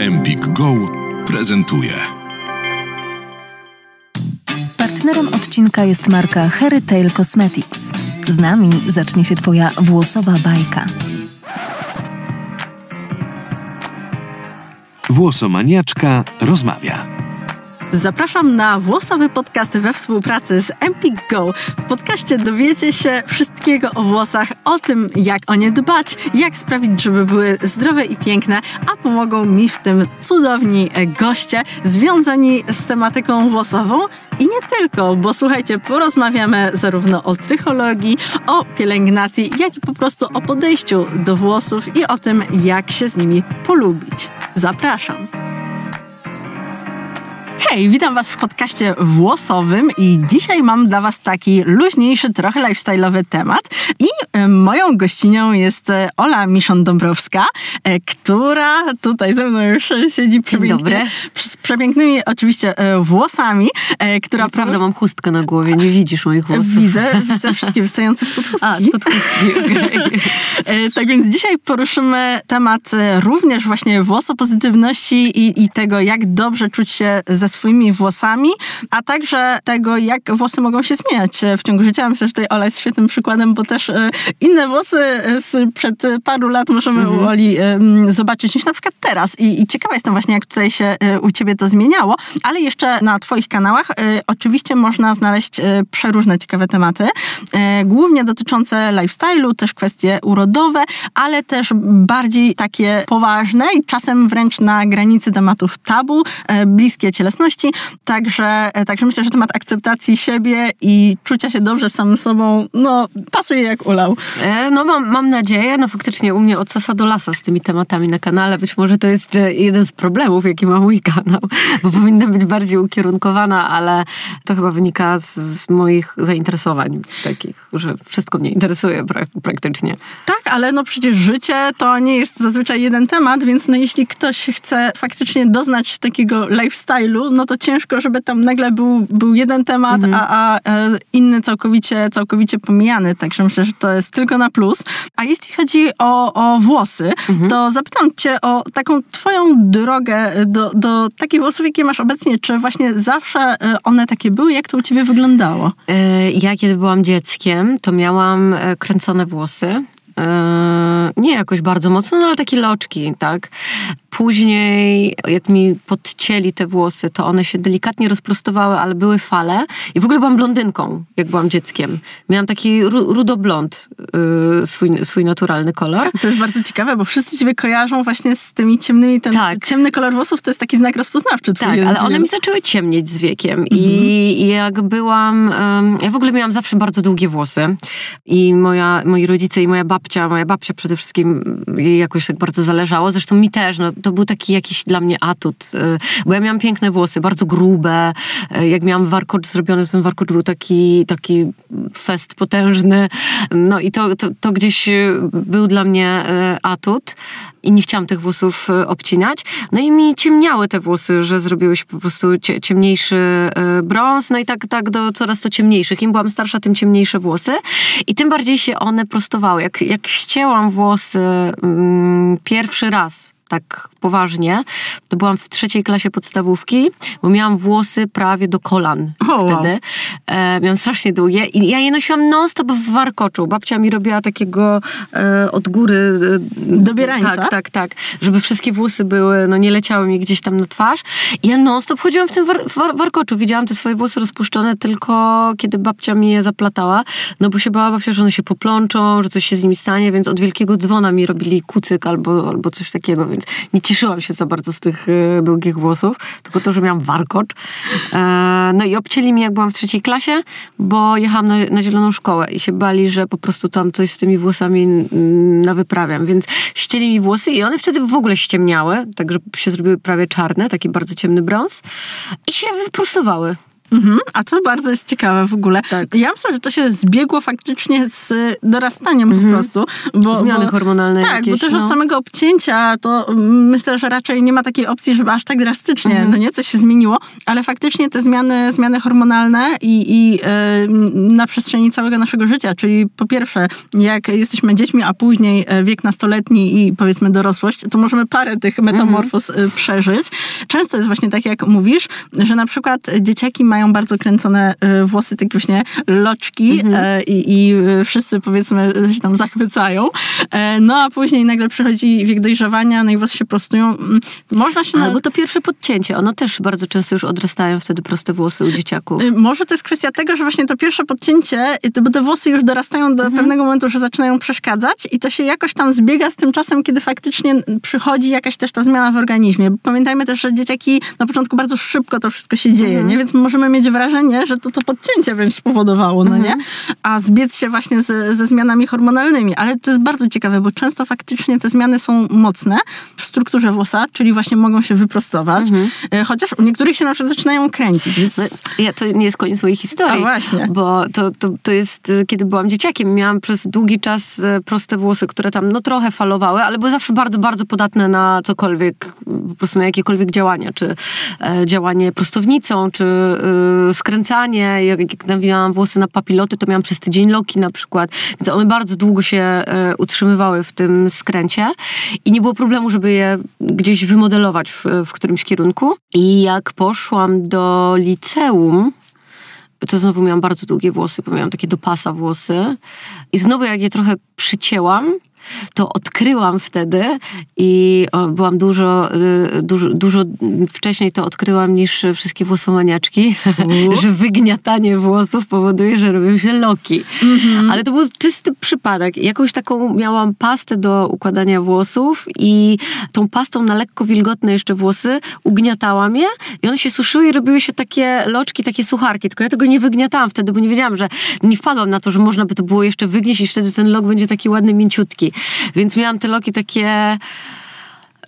Empik Go prezentuje. Partnerem odcinka jest marka Harry Tail Cosmetics. Z nami zacznie się Twoja włosowa bajka. Włosomaniaczka rozmawia. Zapraszam na włosowy podcast we współpracy z Empik Go. W podcaście dowiecie się wszystkiego o włosach, o tym, jak o nie dbać, jak sprawić, żeby były zdrowe i piękne, a pomogą mi w tym cudowni goście związani z tematyką włosową i nie tylko, bo słuchajcie, porozmawiamy zarówno o trychologii, o pielęgnacji, jak i po prostu o podejściu do włosów i o tym, jak się z nimi polubić. Zapraszam. Hej, witam Was w podcaście włosowym i dzisiaj mam dla Was taki luźniejszy, trochę lifestyle'owy temat. I e, moją gościnią jest e, Ola Miszon-Dąbrowska, e, która tutaj ze mną już siedzi przepięknie, z przepięknymi oczywiście włosami. Która Prawda, mam chustkę na głowie, nie widzisz moich włosów. Widzę, widzę wszystkie wystające spod chustki. A, spod chustki, okay. Tak więc dzisiaj poruszymy temat również właśnie włosopozytywności i, i tego, jak dobrze czuć się ze swoimi włosami, a także tego, jak włosy mogą się zmieniać w ciągu życia. Myślę, że tutaj Ola jest świetnym przykładem, bo też e, inne włosy sprzed paru lat możemy mhm. u Oli zobaczyć niż na przykład teraz. I, I ciekawa jestem właśnie, jak tutaj się e, u ciebie to zmieniało, ale jeszcze na twoich kanałach e, oczywiście można znaleźć przeróżne ciekawe tematy, głównie dotyczące lifestyle'u, też kwestie urodowe, ale też bardziej takie poważne i czasem wręcz na granicy tematów tabu, bliskie cielesności obecności. Także, e, także myślę, że temat akceptacji siebie i czucia się dobrze samym sobą, no, pasuje jak ulał. E, no mam, mam nadzieję, no faktycznie u mnie od sasa do lasa z tymi tematami na kanale. Być może to jest e, jeden z problemów, jaki ma mój kanał, bo powinna być bardziej ukierunkowana, ale to chyba wynika z, z moich zainteresowań takich, że wszystko mnie interesuje praktycznie. Tak, ale no przecież życie to nie jest zazwyczaj jeden temat, więc no jeśli ktoś chce faktycznie doznać takiego lifestyle'u, no to ciężko, żeby tam nagle był, był jeden temat, mhm. a, a e, inny całkowicie, całkowicie pomijany. Także myślę, że to jest tylko na plus. A jeśli chodzi o, o włosy, mhm. to zapytam cię o taką twoją drogę do, do takich włosów, jakie masz obecnie. Czy właśnie zawsze e, one takie były? Jak to u ciebie wyglądało? E, ja kiedy byłam dzieckiem, to miałam kręcone włosy. Nie jakoś bardzo mocno, no ale takie loczki, tak. Później, jak mi podcięli te włosy, to one się delikatnie rozprostowały, ale były fale. I w ogóle byłam blondynką, jak byłam dzieckiem. Miałam taki ru rudoblond, yy, swój, swój naturalny kolor. To jest bardzo ciekawe, bo wszyscy ciebie kojarzą właśnie z tymi ciemnymi. Ten tak. ciemny kolor włosów to jest taki znak rozpoznawczy. Tak, ale one mi zaczęły ciemnieć z wiekiem. Mhm. I jak byłam... Yy, ja w ogóle miałam zawsze bardzo długie włosy. I moja, moi rodzice i moja babcia, moja babcia przede wszystkim jej jakoś tak bardzo zależało. Zresztą mi też, no to był taki jakiś dla mnie atut, y, bo ja miałam piękne włosy, bardzo grube. Y, jak miałam warkocz zrobiony, ten warkocz był taki, taki fest potężny. No i to, to, to gdzieś y, był dla mnie atut i nie chciałam tych włosów obcinać. No i mi ciemniały te włosy, że zrobiły się po prostu ciemniejszy brąz, no i tak, tak do coraz to ciemniejszych. Im byłam starsza, tym ciemniejsze włosy i tym bardziej się one prostowały. Jak, jak ścięłam włosy mm, pierwszy raz, tak poważnie, to byłam w trzeciej klasie podstawówki, bo miałam włosy prawie do kolan oh, wtedy. Wow. E, miałam strasznie długie i ja je nosiłam non-stop w warkoczu. Babcia mi robiła takiego e, od góry... E, Dobierańca? Tak, tak, tak. Żeby wszystkie włosy były, no nie leciały mi gdzieś tam na twarz. I ja non-stop chodziłam w tym war, war, warkoczu. Widziałam te swoje włosy rozpuszczone tylko kiedy babcia mi je zaplatała, no bo się bała babcia, że one się poplączą, że coś się z nimi stanie, więc od wielkiego dzwona mi robili kucyk albo, albo coś takiego, więc nie cieszyłam się za bardzo z tych e, długich włosów, tylko to, że miałam warkocz. E, no i obcięli mi, jak byłam w trzeciej klasie, bo jechałam na, na zieloną szkołę i się bali, że po prostu tam coś z tymi włosami nawyprawiam, więc ścieli mi włosy i one wtedy w ogóle ściemniały, tak że się zrobiły prawie czarne, taki bardzo ciemny brąz i się wyprostowały. Mhm, a to bardzo jest ciekawe w ogóle. Tak. Ja myślę, że to się zbiegło faktycznie z dorastaniem po prostu. Bo, Zmiany bo, hormonalne Tak, jakieś, bo też no. od samego obcięcia to myślę, że raczej nie ma takiej opcji, żeby aż tak drastycznie, Mhm. no nie, coś się zmieniło, ale faktycznie te zmiany, zmiany hormonalne i, i e, na przestrzeni całego naszego życia, czyli po pierwsze, jak jesteśmy dziećmi, a później e, wiek nastoletni i powiedzmy dorosłość, to możemy parę tych metamorfoz e, przeżyć. Często jest właśnie tak, jak mówisz, że na przykład dzieciaki mają bardzo kręcone e, włosy, takie właśnie loczki e, i, i e, wszyscy powiedzmy się tam zachwycają. E, No a później nagle przychodzi wiek dojrzewania, no i włosy się prostują. Mm, Można się... na- Albo to pierwsze podcięcie. Ono też bardzo często już odrastają wtedy proste włosy u dzieciaków. Y, Może to jest kwestia tego, że właśnie to pierwsze podcięcie, y, bo te włosy już dorastają do pewnego momentu, że zaczynają przeszkadzać i to się jakoś tam zbiega z tym czasem, kiedy faktycznie przychodzi jakaś też ta zmiana w organizmie. Pamiętajmy też, że dzieciaki na początku bardzo szybko to wszystko się dzieje, nie? Więc możemy mieć wrażenie, że to to podcięcie wręcz spowodowało, no nie? A zbiec się właśnie ze, ze zmianami hormonalnymi. Ale to jest bardzo ciekawe, bo często faktycznie te zmiany są mocne w strukturze włosa, czyli właśnie mogą się wyprostować, y, chociaż u niektórych się na przykład zaczynają kręcić, więc... No, ja, to nie jest koniec mojej historii. A właśnie. Bo to, to, to jest, y, kiedy byłam dzieciakiem, miałam przez długi czas y, proste włosy, które tam no trochę falowały, ale były zawsze bardzo, bardzo podatne na cokolwiek, po prostu na jakiekolwiek działania, czy e, działanie prostownicą, czy skręcanie. Jak, jak nawijałam włosy na papiloty, to miałam przez tydzień loki na przykład. Więc one bardzo długo się e, utrzymywały w tym skręcie i nie było problemu, żeby je gdzieś wymodelować w, w którymś kierunku. I jak poszłam do liceum, to znowu miałam bardzo długie włosy, bo miałam takie do pasa włosy. I znowu jak je trochę przycięłam, to odkryłam wtedy i byłam dużo, y, dużo, dużo wcześniej to odkryłam niż wszystkie włosomaniaczki, że wygniatanie włosów powoduje, że robią się loki. Ale to był czysty przypadek. Jakąś taką miałam pastę do układania włosów i tą pastą na lekko wilgotne jeszcze włosy ugniatałam je i one się suszyły i robiły się takie loczki, takie sucharki. Tylko ja tego nie wygniatałam wtedy, bo nie wiedziałam, że nie wpadłam na to, że można by to było jeszcze wygnieść i wtedy ten lok będzie taki ładny, mięciutki. Więc miałam te loki takie...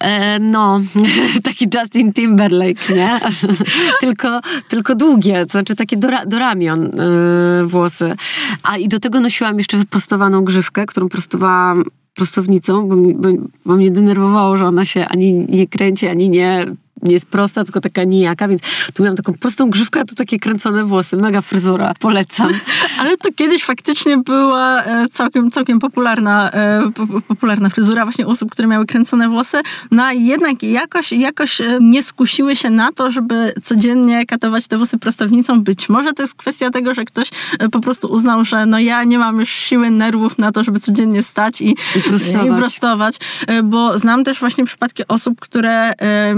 E, no, taki Justin Timberlake, nie? tylko, tylko długie, to znaczy takie do, do ramion y, włosy. A i do tego nosiłam jeszcze wyprostowaną grzywkę, którą prostowałam prostownicą, bo, mi, bo, bo mnie denerwowało, że ona się ani nie kręci, ani nie, nie jest prosta, tylko taka nijaka, więc tu miałam taką prostą grzywkę, a tu takie kręcone włosy. Mega fryzura, polecam. Ale to kiedyś faktycznie była e, całkiem, całkiem popularna, e, po- popularna fryzura właśnie osób, które miały kręcone włosy, no a jednak jakoś, jakoś e, nie skusiły się na to, żeby codziennie katować te włosy prostownicą. Być może to jest kwestia tego, że ktoś po prostu uznał, że no ja nie mam już siły, nerwów na to, żeby codziennie stać i, I prostować. i prostować, bo znam też właśnie przypadki osób, które e,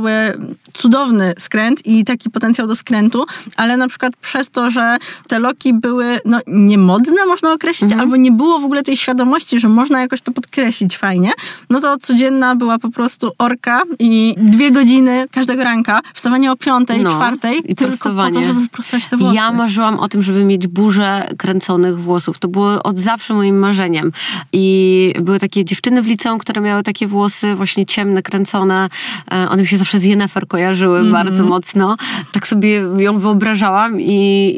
miały cudowny skręt i taki potencjał do skrętu, ale na przykład przez to, że te loki były no, niemodne, można określić, albo nie było w ogóle tej świadomości, że można jakoś to podkreślić fajnie, no to codzienna była po prostu orka i dwie godziny każdego ranka, wstawanie o piątej, No, czwartej, i tylko po to, żeby wyprostować te włosy. Ja marzyłam o tym, żeby mieć burzę kręconych włosów. To było od zawsze moim marzeniem. I były takie dziewczyny w liceum, które miały takie włosy właśnie ciemne, kręcone. E, One mi się zawsze z Jennifer kojarzyły Mhm. bardzo mocno. Tak sobie ją wyobrażałam i,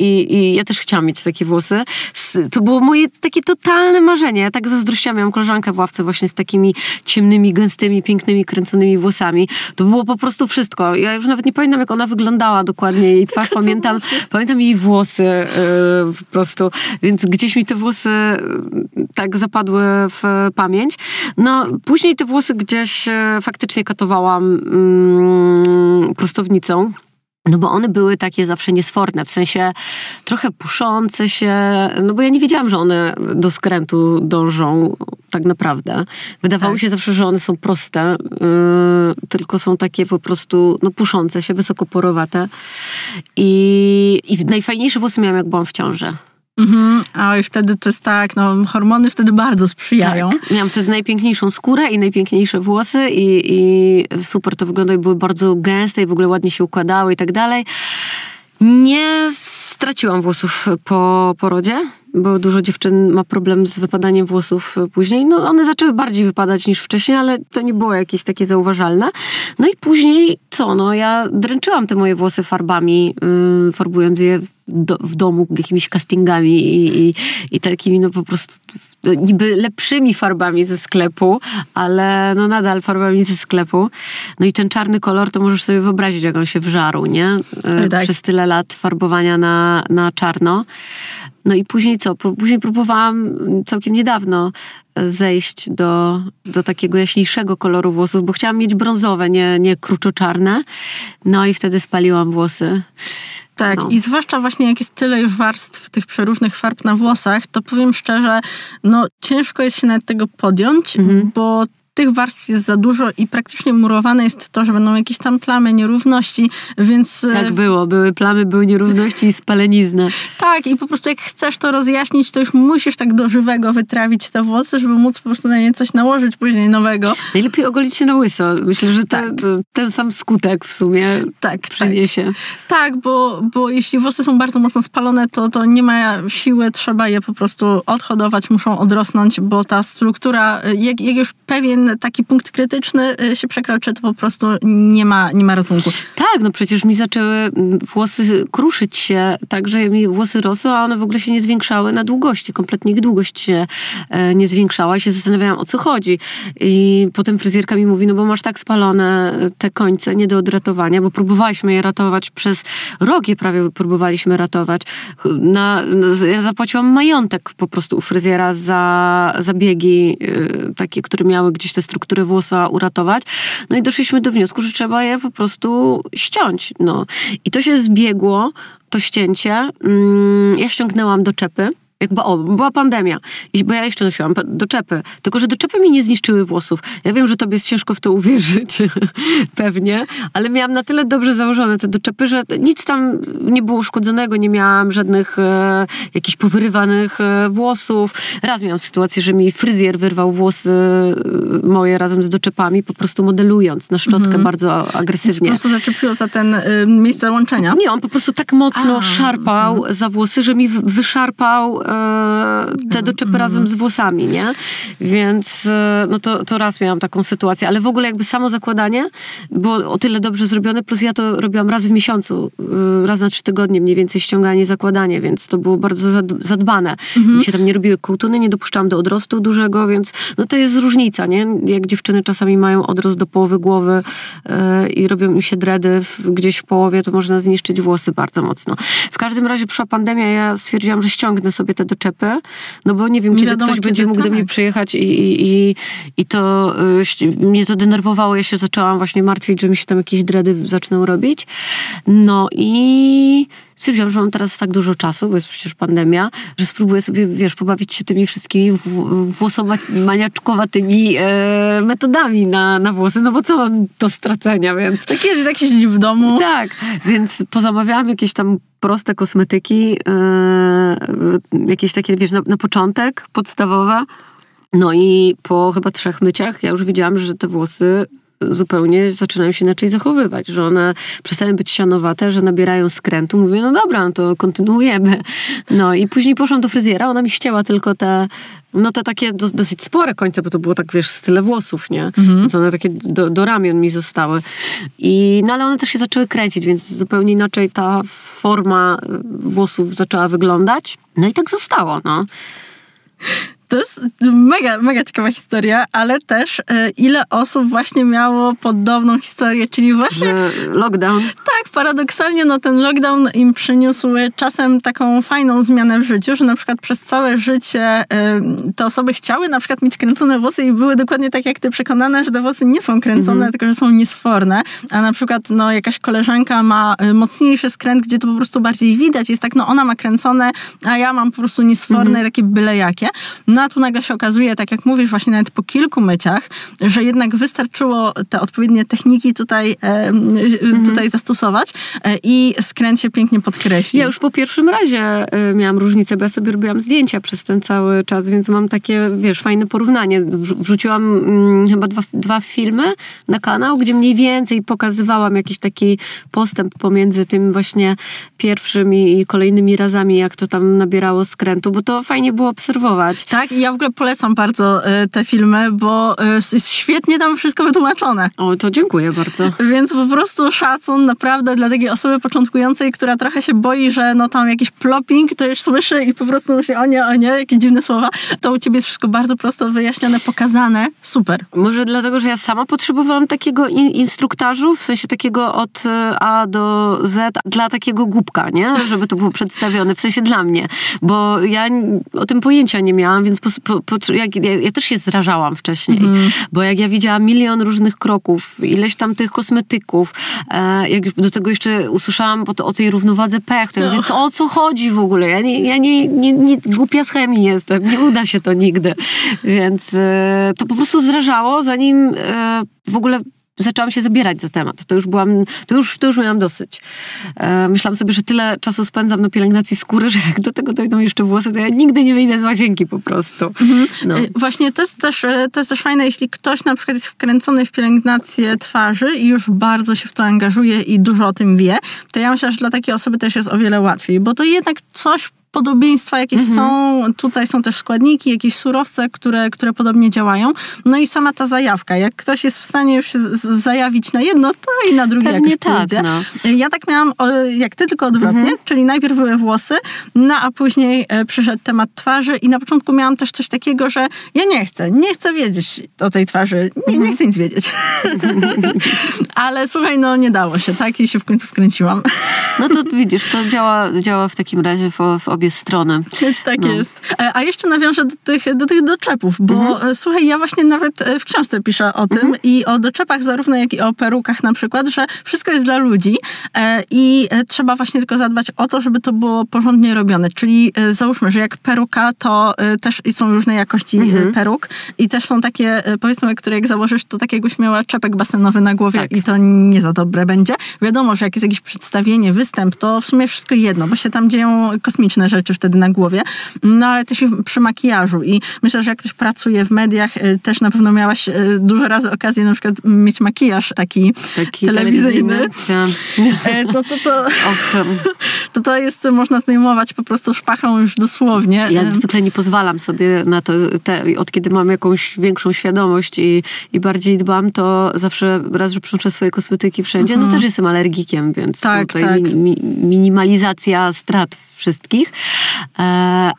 i, i ja też chciałam mieć takie włosy. To było moje takie totalne marzenie. Ja tak zazdrościłam. Miałam koleżankę w ławce właśnie z takimi ciemnymi, gęstymi, pięknymi, kręconymi włosami. To było po prostu wszystko. Ja już nawet nie pamiętam, jak ona wyglądała dokładnie. Jej twarz pamiętam. Pamiętam jej włosy yy, po prostu. Więc gdzieś mi te włosy yy, tak zapadły w pamięć. No, później te włosy gdzieś yy, faktycznie katowałam yy, prostownicą. No bo one były takie zawsze niesforne, w sensie trochę puszące się, no bo ja nie wiedziałam, że one do skrętu dążą tak naprawdę. Wydawało Tak. się zawsze, że one są proste, yy, tylko są takie po prostu no, puszące się, wysokoporowate. I, I najfajniejsze włosy miałam, jak byłam w ciąży. Mhm. Wtedy to jest tak, no hormony wtedy bardzo sprzyjają. Tak. Miałam wtedy najpiękniejszą skórę i najpiękniejsze włosy i, i super to wyglądało i były bardzo gęste i w ogóle ładnie się układały i tak dalej. Niestety straciłam włosów po porodzie, bo dużo dziewczyn ma problem z wypadaniem włosów później. No one zaczęły bardziej wypadać niż wcześniej, ale to nie było jakieś takie zauważalne. No i później co? No ja dręczyłam te moje włosy farbami, yy, farbując je do, w domu jakimiś castingami i, i, i takimi no po prostu niby lepszymi farbami ze sklepu, ale no nadal farbami ze sklepu. No i ten czarny kolor, to możesz sobie wyobrazić, jak on się wżarł, nie? E, Tak. Przez tyle lat farbowania na, na czarno. No i później co? Później próbowałam całkiem niedawno e, zejść do, do takiego jaśniejszego koloru włosów, bo chciałam mieć brązowe, nie, nie kruczo-czarne. No i wtedy spaliłam włosy. Tak, No. i zwłaszcza właśnie jak jest tyle już warstw tych przeróżnych farb na włosach, to powiem szczerze, no ciężko jest się nawet tego podjąć, Mhm. bo tych warstw jest za dużo i praktycznie murowane jest to, że będą jakieś tam plamy, nierówności, więc... e, Tak było, były plamy, były nierówności i spalenizny. Tak, i po prostu jak chcesz to rozjaśnić, to już musisz tak do żywego wytrawić te włosy, żeby móc po prostu na nie coś nałożyć później nowego. Najlepiej ogolić się na łyso. Myślę, że to, to ten sam skutek w sumie Tak, tak. przyniesie. Tak, bo, bo jeśli włosy są bardzo mocno spalone, to, to nie ma siły, trzeba je po prostu odhodować, muszą odrosnąć, bo ta struktura, jak, jak już pewien taki punkt krytyczny y, się przekroczy, to po prostu nie ma, nie ma ratunku. Tak, no przecież mi zaczęły mm, włosy kruszyć się tak, że mi włosy rosły, a one w ogóle się nie zwiększały na długości. Kompletnie ich długość się e, nie zwiększała i się zastanawiałam, o co chodzi. I potem fryzjerka mi mówi, no bo masz tak spalone te końce, nie do odratowania, bo próbowaliśmy je ratować przez rok, je prawie próbowaliśmy ratować. Na, no, ja zapłaciłam majątek po prostu u fryzjera za zabiegi y, takie, które miały gdzieś tę strukturę włosa uratować. No i doszliśmy do wniosku, że trzeba je po prostu ściąć. No. I to się zbiegło, to ścięcie. Mm, ja ściągnęłam do czepy. Jakby, o, była pandemia, I- bo ja jeszcze nosiłam doczepy. Tylko, że doczepy mi nie zniszczyły włosów. Ja wiem, że tobie jest ciężko w to uwierzyć, pewnie, ale miałam na tyle dobrze założone te doczepy, że nic tam nie było uszkodzonego, nie miałam żadnych e, jakichś powyrywanych e, włosów. Raz miałam sytuację, że mi fryzjer wyrwał włosy e, moje razem z doczepami, po prostu modelując na szczotkę bardzo Po agresywnie. prostu zaczepiło za ten y, miejsce łączenia. Nie, on po prostu tak mocno A, szarpał za włosy, że mi wyszarpał e, te doczepy razem z włosami, nie? Więc e, no to, to raz miałam taką sytuację, ale w ogóle jakby samo zakładanie było o tyle dobrze zrobione, plus ja to robiłam raz w miesiącu, e, raz na trzy tygodnie mniej więcej ściąganie zakładanie, więc to było bardzo zad- zadbane. Mi się tam nie robiły kołtuny, nie dopuszczałam do odrostu dużego, więc no to jest różnica, nie? Jak dziewczyny czasami mają odrost do połowy głowy e, i robią im się dredy w, gdzieś w połowie, to można zniszczyć włosy bardzo mocno. W każdym razie przyszła pandemia, ja stwierdziłam, że ściągnę sobie te doczepy, no bo nie wiem, Nie kiedy wiadomo, ktoś kiedy, będzie mógł do tak. mnie przyjechać i, i, i, i to y, mnie to denerwowało. Ja się zaczęłam właśnie martwić, że mi się tam jakieś dredy zaczną robić. No i stwierdziłam, że mam teraz tak dużo czasu, bo jest przecież pandemia, że spróbuję sobie, wiesz, pobawić się tymi wszystkimi włosomaniaczkowatymi e, metodami na, na włosy, no bo co mam do stracenia, więc... Tak jest, jak siedzieć w domu. Tak, więc pozamawiałam jakieś tam proste kosmetyki, yy, jakieś takie, wiesz, na, na początek, podstawowe. No i po chyba trzech myciach ja już widziałam, że te włosy zupełnie zaczynają się inaczej zachowywać, że one przestają być sianowate, że nabierają skrętu. Mówię, no dobra, no to kontynuujemy. No i później poszłam do fryzjera, ona mi ścięła tylko te, no te takie dos- dosyć spore końce, bo to było tak, wiesz, z tyle włosów, nie? Więc one takie do, do ramion mi zostały. I, no ale one też się zaczęły kręcić, więc zupełnie inaczej ta forma y, włosów zaczęła wyglądać. No i tak zostało, no. To jest mega, mega ciekawa historia, ale też e, ile osób właśnie miało podobną historię, czyli właśnie Że lockdown. tak, paradoksalnie no ten lockdown im przyniósł czasem taką fajną zmianę w życiu, że na przykład przez całe życie y, te osoby chciały na przykład mieć kręcone włosy i były dokładnie tak jak ty przekonane, że te włosy nie są kręcone, tylko że są niesforne, a na przykład no jakaś koleżanka ma y, mocniejszy skręt, gdzie to po prostu bardziej widać, jest tak, no ona ma kręcone, a ja mam po prostu niesforne, takie byle jakie. No No a tu nagle się okazuje, tak jak mówisz, właśnie nawet po kilku myciach, że jednak wystarczyło te odpowiednie techniki tutaj, e, Mhm. tutaj zastosować e, i skręt się pięknie podkreśli. Ja już po pierwszym razie y, miałam różnicę, bo ja sobie robiłam zdjęcia przez ten cały czas, więc mam takie, wiesz, fajne porównanie. Wrzu- Wrzuciłam mm, chyba dwa, dwa filmy na kanał, gdzie mniej więcej pokazywałam jakiś taki postęp pomiędzy tym właśnie pierwszym i, kolejnymi razami, jak to tam nabierało skrętu, bo to fajnie było obserwować. Tak, ja w ogóle polecam bardzo e, te filmy, bo e, jest świetnie tam wszystko wytłumaczone. O, to dziękuję bardzo. Więc po prostu szacun naprawdę dla takiej osoby początkującej, która trochę się boi, że no tam jakiś plopping, to już słyszy i po prostu myśli, o nie, o nie, jakie dziwne słowa. To u ciebie jest wszystko bardzo prosto wyjaśnione, pokazane. Super. Może dlatego, że ja sama potrzebowałam takiego in, instruktażu, w sensie takiego od e, A do Z, dla takiego głupka, nie? Żeby to było przedstawione, w sensie dla mnie. Bo ja o tym pojęcia nie miałam, więc po, po, po, jak, ja, ja też się zrażałam wcześniej. Bo jak ja widziałam milion różnych kroków, ileś tam tych kosmetyków, e, jak już do tego jeszcze usłyszałam o, o tej równowadze pH, to ja mówię, co, o co chodzi w ogóle? Ja nie, ja nie, nie, nie głupia z chemii jestem, nie uda się to nigdy. Więc e, to po prostu zrażało, zanim e, w ogóle zaczęłam się zabierać za temat. To już byłam, to już, to już miałam dosyć. E, myślałam sobie, że tyle czasu spędzam na pielęgnacji skóry, że jak do tego dojdą jeszcze włosy, to ja nigdy nie wyjdę z łazienki po prostu. No. Y, Właśnie to jest, też, y, to jest też fajne, jeśli ktoś na przykład jest wkręcony w pielęgnację twarzy i już bardzo się w to angażuje i dużo o tym wie, to ja myślę, że dla takiej osoby też jest o wiele łatwiej, bo to jednak coś podobieństwa jakieś są, tutaj są też składniki, jakieś surowce, które, które podobnie działają. No i sama ta zajawka. Jak ktoś jest w stanie już zajawić na jedno, to i na drugie Pewnie jakoś tak, pójdzie. no. Ja tak miałam, jak ty, tylko odwrotnie, czyli najpierw były włosy, no a później e, przyszedł temat twarzy i na początku miałam też coś takiego, że ja nie chcę, nie chcę wiedzieć o tej twarzy, nie, nie chcę nic wiedzieć. Ale słuchaj, no nie dało się, tak? I się w końcu wkręciłam. no to widzisz, to działa, działa w takim razie w, w obie strony. tak No. jest. E, A jeszcze nawiążę do tych, do tych doczepów, bo e, słuchaj, ja właśnie nawet e, w książce piszę o tym i o doczepach zarówno jak i o perukach na przykład, że wszystko jest dla ludzi i trzeba właśnie tylko zadbać o to, żeby to było porządnie robione. Czyli załóżmy, że jak peruka, to też są różne jakości e, peruk i też są takie, powiedzmy, które jak założysz, to tak jakbyś miała czepek basenowy na głowie Tak. i to nie za dobre będzie. Wiadomo, że jak jest jakieś przedstawienie, występ, to w sumie wszystko jedno, bo się tam dzieją kosmiczne rzeczy wtedy na głowie, no ale też przy makijażu i myślę, że jak ktoś pracuje w mediach, y, też na pewno miałaś y, dużo razy okazję na przykład mieć makijaż taki, Taki telewizyjny. telewizyjny. Tak. E, To, to, to, to, to jest, można zdejmować po prostu szpachą już dosłownie. Ja E, zwykle nie pozwalam sobie na to, te, od kiedy mam jakąś większą świadomość i, i bardziej dbam, to zawsze raz, że przynoszę swoje kosmetyki wszędzie, no też jestem alergikiem, więc Tak, tutaj tak. Mi, mi, minimalizacja strat wszystkich, e,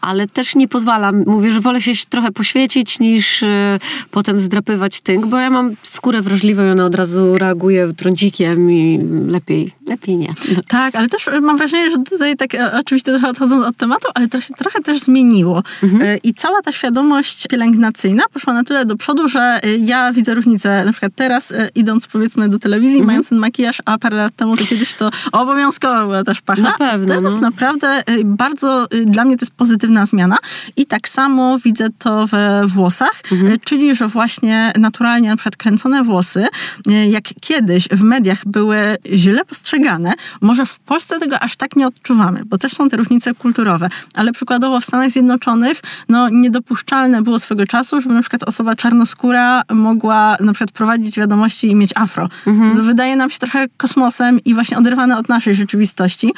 ale też nie pozwalam, mówię, że wolę się trochę poświecić niż e, potem zdrapywać tynk, bo ja mam skórę wrażliwą i ona od razu reaguje trądzikiem i lepiej, lepiej nie. No. Tak, ale też e, mam wrażenie, że tutaj tak e, oczywiście trochę odchodząc od tematu, ale to się trochę też zmieniło. E, I cała ta świadomość pielęgnacyjna poszła na tyle do przodu, że e, ja widzę różnicę na przykład teraz e, idąc powiedzmy do telewizji, mając ten makijaż, a parę lat temu to kiedyś to obowiązkowo była też pacha. Na pewno, Teraz no. naprawdę e, bardzo e, dla mnie to jest pozytywna zmiana. I tak samo widzę to we włosach, e, czyli że właśnie naturalnie na przykład kręcone włosy, e, jak kiedyś w mediach były źle postrzegane, może w Polsce tego aż tak nie odczuwamy, bo też są te różnice kulturowe, ale przykładowo w Stanach Zjednoczonych no niedopuszczalne było swego czasu, żeby na przykład osoba czarnoskóra mogła na przykład prowadzić wiadomości i mieć afro. To wydaje nam się trochę kosmosem i właśnie oderwane od naszej rzeczywistości,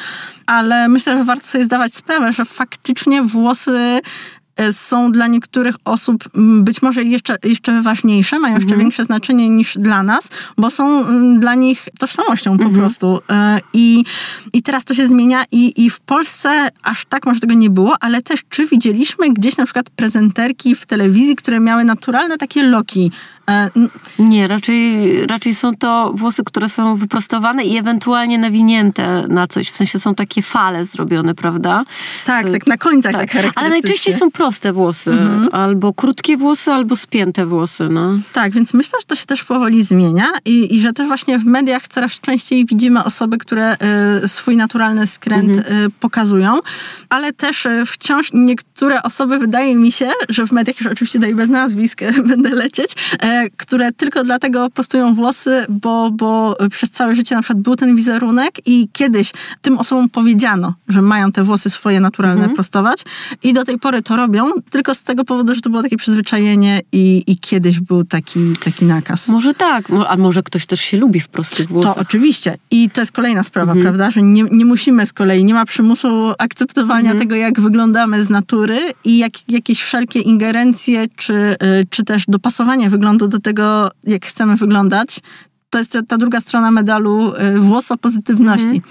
ale myślę, że warto sobie zdawać sprawę, że faktycznie włosy e, są dla niektórych osób być może jeszcze, jeszcze ważniejsze, mają jeszcze większe znaczenie niż dla nas, bo są dla nich tożsamością po prostu. E, I, I teraz to się zmienia i, i w Polsce aż tak może tego nie było, ale też czy widzieliśmy gdzieś na przykład prezenterki w telewizji, które miały naturalne takie loki Nie, raczej, raczej są to włosy, które są wyprostowane i ewentualnie nawinięte na coś. W sensie są takie fale zrobione, prawda? tak, To- tak na końcach tak, Ale charakterystycznie. najczęściej są proste włosy. Albo krótkie włosy, albo spięte włosy, no. Tak, więc myślę, że to się też powoli zmienia i, i że też właśnie w mediach coraz częściej widzimy osoby, które y, swój naturalny skręt y, pokazują, ale też y, wciąż niektóre osoby, wydaje mi się, że w mediach już oczywiście tutaj bez nazwisk będę lecieć, które tylko dlatego prostują włosy, bo, bo przez całe życie na przykład był ten wizerunek i kiedyś tym osobom powiedziano, że mają te włosy swoje naturalne prostować i do tej pory to robią, tylko z tego powodu, że to było takie przyzwyczajenie i, i kiedyś był taki, taki nakaz. Może tak, a może ktoś też się lubi w prostych To włosach. oczywiście. I to jest kolejna sprawa, Mhm. prawda? Że nie, nie musimy z kolei, nie ma przymusu akceptowania Mhm. tego, jak wyglądamy z natury i jak, jakieś wszelkie ingerencje, czy, y, czy też dopasowanie wyglądu do tego, jak chcemy wyglądać. To jest ta druga strona medalu y, włosopozytywności.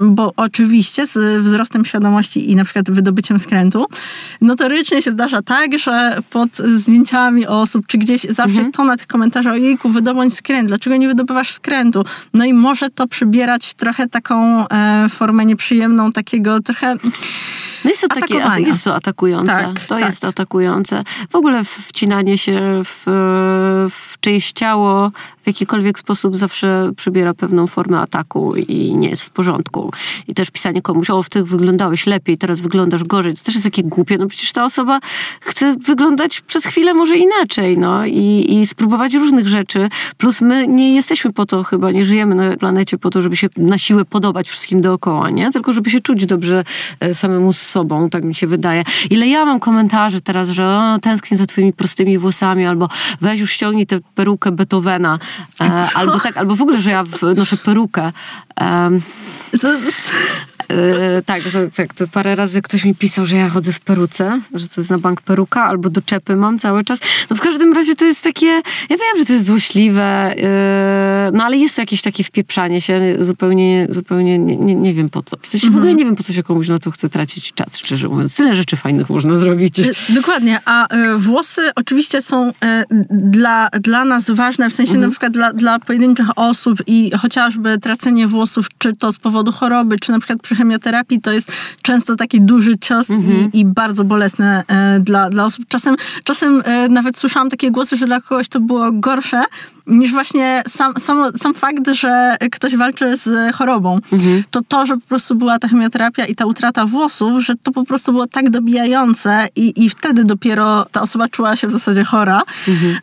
Mhm. Bo oczywiście z wzrostem świadomości i na przykład wydobyciem skrętu, notorycznie się zdarza tak, że pod zdjęciami osób, czy gdzieś zawsze Mhm. jest tona tych komentarzy, ojejku, wydobądź skręt, dlaczego nie wydobywasz skrętu? No i może to przybierać trochę taką e, formę nieprzyjemną, takiego trochę... No jest to takie, jest to atakujące. Tak, to tak. jest atakujące. W ogóle wcinanie się w, w czyjeś ciało w jakikolwiek sposób zawsze przybiera pewną formę ataku i nie jest w porządku. I też pisanie komuś, o w tych wyglądałeś lepiej, teraz wyglądasz gorzej, to też jest takie głupie. No przecież ta osoba chce wyglądać przez chwilę może inaczej, no i, i spróbować różnych rzeczy. Plus my nie jesteśmy po to chyba, nie żyjemy na planecie po to, żeby się na siłę podobać wszystkim dookoła, nie? Tylko żeby się czuć dobrze e, samemu z sobą, tak mi się wydaje. Ile ja mam komentarzy teraz, że o, tęsknię za twoimi prostymi włosami, albo weź już ściągnij tę perukę Beethovena, e, albo tak, albo w ogóle, że ja w, noszę perukę. Em, To, E, tak, to, tak, to parę razy ktoś mi pisał, że ja chodzę w peruce, że to jest na bank peruka, albo do czepy mam cały czas. No w każdym razie to jest takie, ja wiem, że to jest złośliwe, e, no ale jest to jakieś takie wpieprzanie się, zupełnie, zupełnie nie, nie, nie wiem po co. W sensie w ogóle nie wiem, po co się komuś na to chce tracić czas, szczerze mówiąc. Tyle rzeczy fajnych można zrobić. Y, Dokładnie, a y, włosy oczywiście są y, dla, dla nas ważne, w sensie Mhm. na przykład dla, dla pojedynczych osób i chociażby tracenie włosów, czy to z powodu choroby, czy na przykład przy chemioterapii, to jest często taki duży cios Mhm. i, i bardzo bolesne y, dla, dla osób. Czasem, czasem y, nawet słyszałam takie głosy, że dla kogoś to było gorsze, niż właśnie sam, sam, sam fakt, że ktoś walczy z chorobą. Mhm. To to, że po prostu była ta chemioterapia i ta utrata włosów, że to po prostu było tak dobijające i, i wtedy dopiero ta osoba czuła się w zasadzie chora.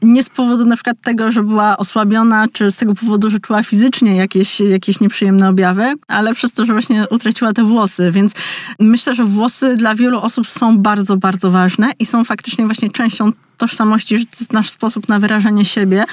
Nie z powodu na przykład tego, że była osłabiona, czy z tego powodu, że czuła fizycznie jakieś, jakieś nieprzyjemne objawy, ale przez to, że właśnie utraciła te włosy. Więc myślę, że włosy dla wielu osób są bardzo, bardzo ważne i są faktycznie właśnie częścią tożsamości, że to jest nasz sposób na wyrażanie siebie.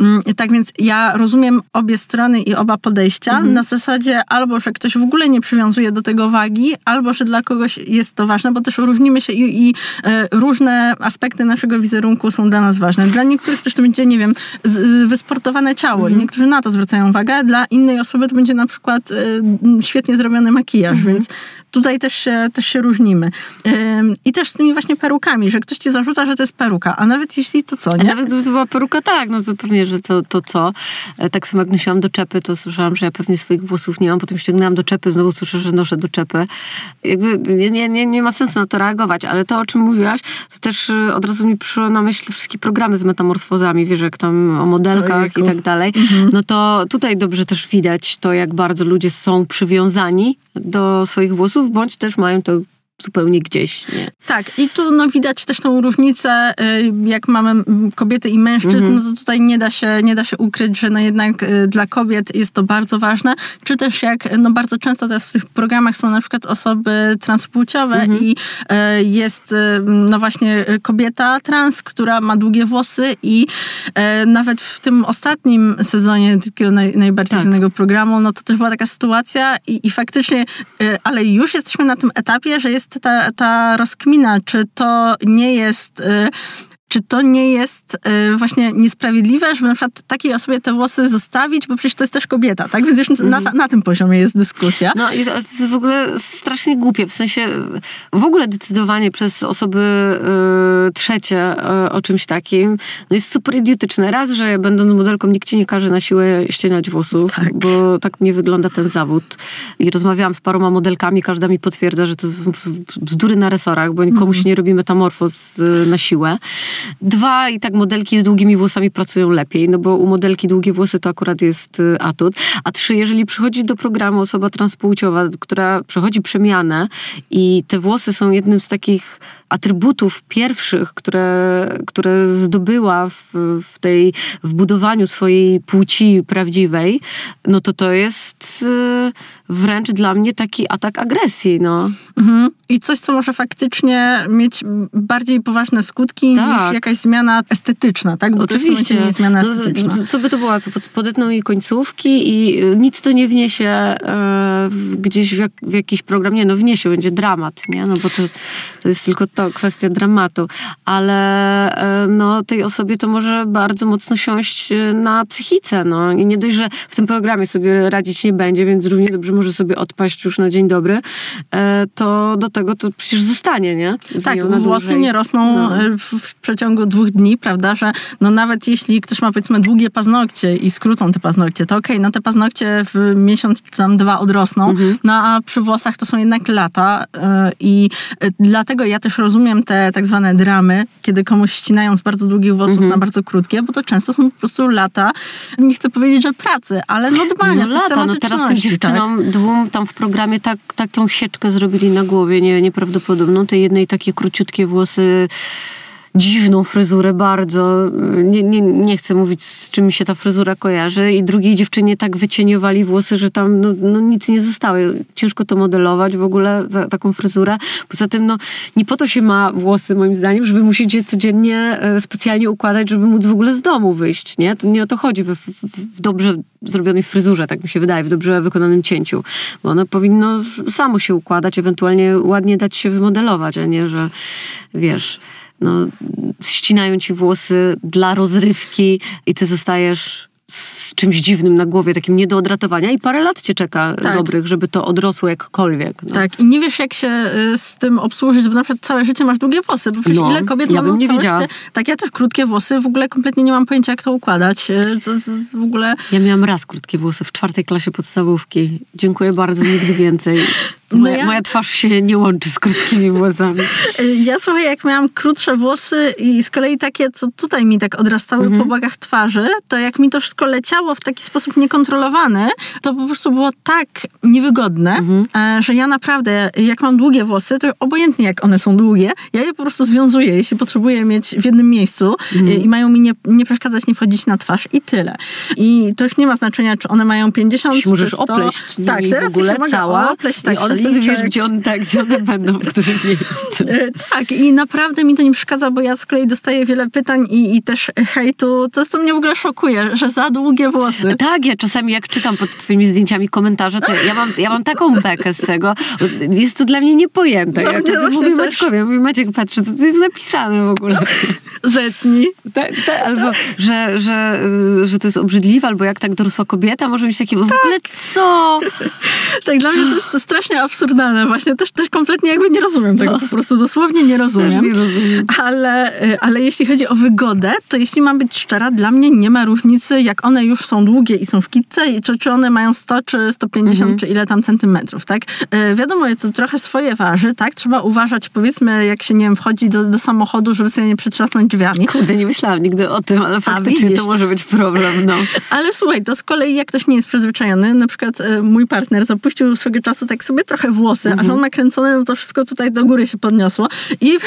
Mm, Tak więc ja rozumiem obie strony i oba podejścia na zasadzie albo, że ktoś w ogóle nie przywiązuje do tego wagi, albo, że dla kogoś jest to ważne, bo też różnimy się i, i e, różne aspekty naszego wizerunku są dla nas ważne. Dla niektórych też to będzie, nie wiem, z, z, wysportowane ciało i niektórzy na to zwracają uwagę, dla innej osoby to będzie na przykład e, świetnie zrobiony makijaż, więc tutaj też się, też się różnimy. Ym, I też z tymi właśnie perukami, że ktoś ci zarzuca, że to jest peruka, a nawet jeśli to co, A nie? nawet gdyby to była peruka, tak, no to pewnie, że to, to co. E, Tak samo jak nosiłam do czepy, to słyszałam, że ja pewnie swoich włosów nie mam, potem ściągnęłam do czepy, znowu słyszę, że noszę do czepy. Jakby nie, nie, nie, nie ma sensu na to reagować, ale to, o czym mówiłaś, to też e, od razu mi przyszło na myśl wszystkie programy z metamorfozami, wiesz, jak tam o modelkach Ojejku. i tak dalej. No to tutaj dobrze też widać to, jak bardzo ludzie są przywiązani do swoich włosów, bądź też mają to zupełnie gdzieś, nie? Tak, i tu no, widać też tą różnicę, y, jak mamy mm, kobiety i mężczyzn, Mhm. no to tutaj nie da, się, nie da się ukryć, że no jednak y, dla kobiet jest to bardzo ważne, czy też jak no bardzo często teraz w tych programach są na przykład osoby transpłciowe Mhm. i y, jest no właśnie kobieta trans, która ma długie włosy i nawet w tym ostatnim sezonie takiego naj, najbardziej Tak. znanego programu, no to też była taka sytuacja i, i faktycznie, ale już jesteśmy na tym etapie, że jest ta, ta rozkmina, czy to nie jest y, czy to nie jest y, właśnie niesprawiedliwe, żeby na przykład takiej osobie te włosy zostawić, bo przecież to jest też kobieta, tak? Więc już na, na tym poziomie jest dyskusja. No i to jest w ogóle strasznie głupie, w sensie w ogóle decydowanie przez osoby y, trzecie y, o czymś takim no jest super idiotyczne. Raz, że będąc modelką nikt ci nie każe na siłę ścieniać włosów, Tak. bo tak nie wygląda ten zawód. I rozmawiałam z paroma modelkami, każda mi potwierdza, że to są bzdury na resorach, bo nikomu się nie robi metamorfoz y, na siłę. Dwa, i tak modelki z długimi włosami pracują lepiej, no bo u modelki długie włosy to akurat jest y, atut. A trzy, jeżeli przychodzi do programu osoba transpłciowa, która przechodzi przemianę i te włosy są jednym z takich atrybutów pierwszych, które, które zdobyła w, w tej, w budowaniu swojej płci prawdziwej, no to to jest y, wręcz dla mnie taki atak agresji, no. Mhm. I coś, co może faktycznie mieć bardziej poważne skutki Tak. niż jakaś zmiana estetyczna, tak? Bo to tym momencie nie jest zmiana No, estetyczna. co- co by to była? Co, pod- podetną jej końcówki i y, nic to nie wniesie e, gdzieś w, jak, w jakiś program. Nie, no wniesie, będzie dramat, nie? No bo to, to jest tylko to, kwestia dramatu. Ale e, no, tej osobie to może bardzo mocno siąść e, na psychice, no. I nie dość, że w tym programie sobie radzić nie będzie, więc równie dobrze może sobie odpaść już na dzień dobry, e, to do tego to przecież zostanie, nie? Z Tak, włosy nie rosną No. w, przeciągu dwóch dni, prawda, że no nawet jeśli ktoś ma powiedzmy długie paznokcie i skrócą te paznokcie, to okej, no te paznokcie w miesiąc tam dwa odrosną, Mhm. no a przy włosach to są jednak lata i dlatego ja też rozumiem te tak zwane dramy, kiedy komuś ścinają z bardzo długich włosów Mhm. na bardzo krótkie, bo to często są po prostu lata, nie chcę powiedzieć, że pracy, ale no dbania, No lata, no teraz tym systematyczności, tak? dziewczynom dwóm tam w programie tak, taką sieczkę zrobili na głowie, nie, nieprawdopodobną. Tej jednej takie króciutkie włosy, dziwną fryzurę bardzo. Nie, nie, nie chcę mówić, z czym mi się ta fryzura kojarzy. I drugiej dziewczynie tak wycieniowali włosy, że tam no, no nic nie zostało. Ciężko to modelować w ogóle, za, taką fryzurę. Poza tym, no, nie po to się ma włosy, moim zdaniem, żeby musieć je codziennie e, specjalnie układać, żeby móc w ogóle z domu wyjść, nie? To nie o to chodzi w, w, w dobrze zrobionej fryzurze, tak mi się wydaje, w dobrze wykonanym cięciu. Bo ono powinno samo się układać, ewentualnie ładnie dać się wymodelować, a nie, że wiesz, no, ścinają ci włosy dla rozrywki i ty zostajesz z czymś dziwnym na głowie, takim nie do odratowania i parę lat cię czeka Tak. dobrych, żeby to odrosło jakkolwiek. No. Tak, i nie wiesz, jak się y, z tym obsłużyć, bo na przykład całe życie masz długie włosy, bo przecież No, ile kobiet ja ma nie wiedziała. życie. Tak, ja też krótkie włosy, w ogóle kompletnie nie mam pojęcia, jak to układać. y, co w ogóle... Ja miałam raz krótkie włosy w czwartej klasie podstawówki. Dziękuję bardzo, nigdy więcej. No Moja, ja- moja twarz się nie łączy z krótkimi włosami. Y, Ja słuchaj, jak miałam krótsze włosy i z kolei takie, co tutaj mi tak odrastały Mhm. po bogach twarzy, to jak mi to wszystko leciało w taki sposób niekontrolowany, to po prostu było tak niewygodne, Mhm. e, że ja naprawdę, jak mam długie włosy, to obojętnie jak one są długie, ja je po prostu związuję, jeśli potrzebuję mieć w jednym miejscu Mhm. y, i mają mi nie, nie przeszkadzać, nie wchodzić na twarz i tyle. I to już nie ma znaczenia, czy one mają 50 Się możesz czy 100. opleść Tak, teraz się mogę opleść, tak, wtedy wiesz, gdzie one, tak, gdzie one będą, w którym miejscu. E, Tak, i naprawdę mi to nie przeszkadza, bo ja z kolei dostaję wiele pytań i, i też hejtu. To jest, co mnie w ogóle szokuje, że za długie włosy. Tak, ja czasami jak czytam pod twoimi zdjęciami komentarze, to ja mam, ja mam taką bekę z tego. Jest to dla mnie niepojęte. No, Ja czasem mówię też. Maćkowi, mówię, Maciek, patrz, co to jest napisane w ogóle. Zetnij. Ta, ta, albo, że, że, że to jest obrzydliwe, albo jak tak dorosła kobieta może mieć takie, w ogóle co? Tak, dla mnie to jest to strasznie absurdalne. Właśnie też, też kompletnie jakby nie rozumiem tego. Po prostu dosłownie nie rozumiem. No. Nie rozumiem. Ale, y, ale jeśli chodzi o wygodę, to jeśli mam być szczera, dla mnie nie ma różnicy, jak one już są długie i są w kitce, i czy, czy one mają 100 czy 150, Mhm. czy ile tam centymetrów, tak? Y, Wiadomo, to trochę swoje waży, tak? Trzeba uważać, powiedzmy, jak się, nie wiem, wchodzi do, do samochodu, żeby sobie nie przytrzasnąć drzwiami. Kurde, nie myślałam nigdy o tym, ale faktycznie to może być problem, no. Ale słuchaj, to z kolei jak ktoś nie jest przyzwyczajony, na przykład e, mój partner zapuścił swego czasu tak sobie trochę włosy, a że on ma kręcone, no to wszystko tutaj do góry się podniosło i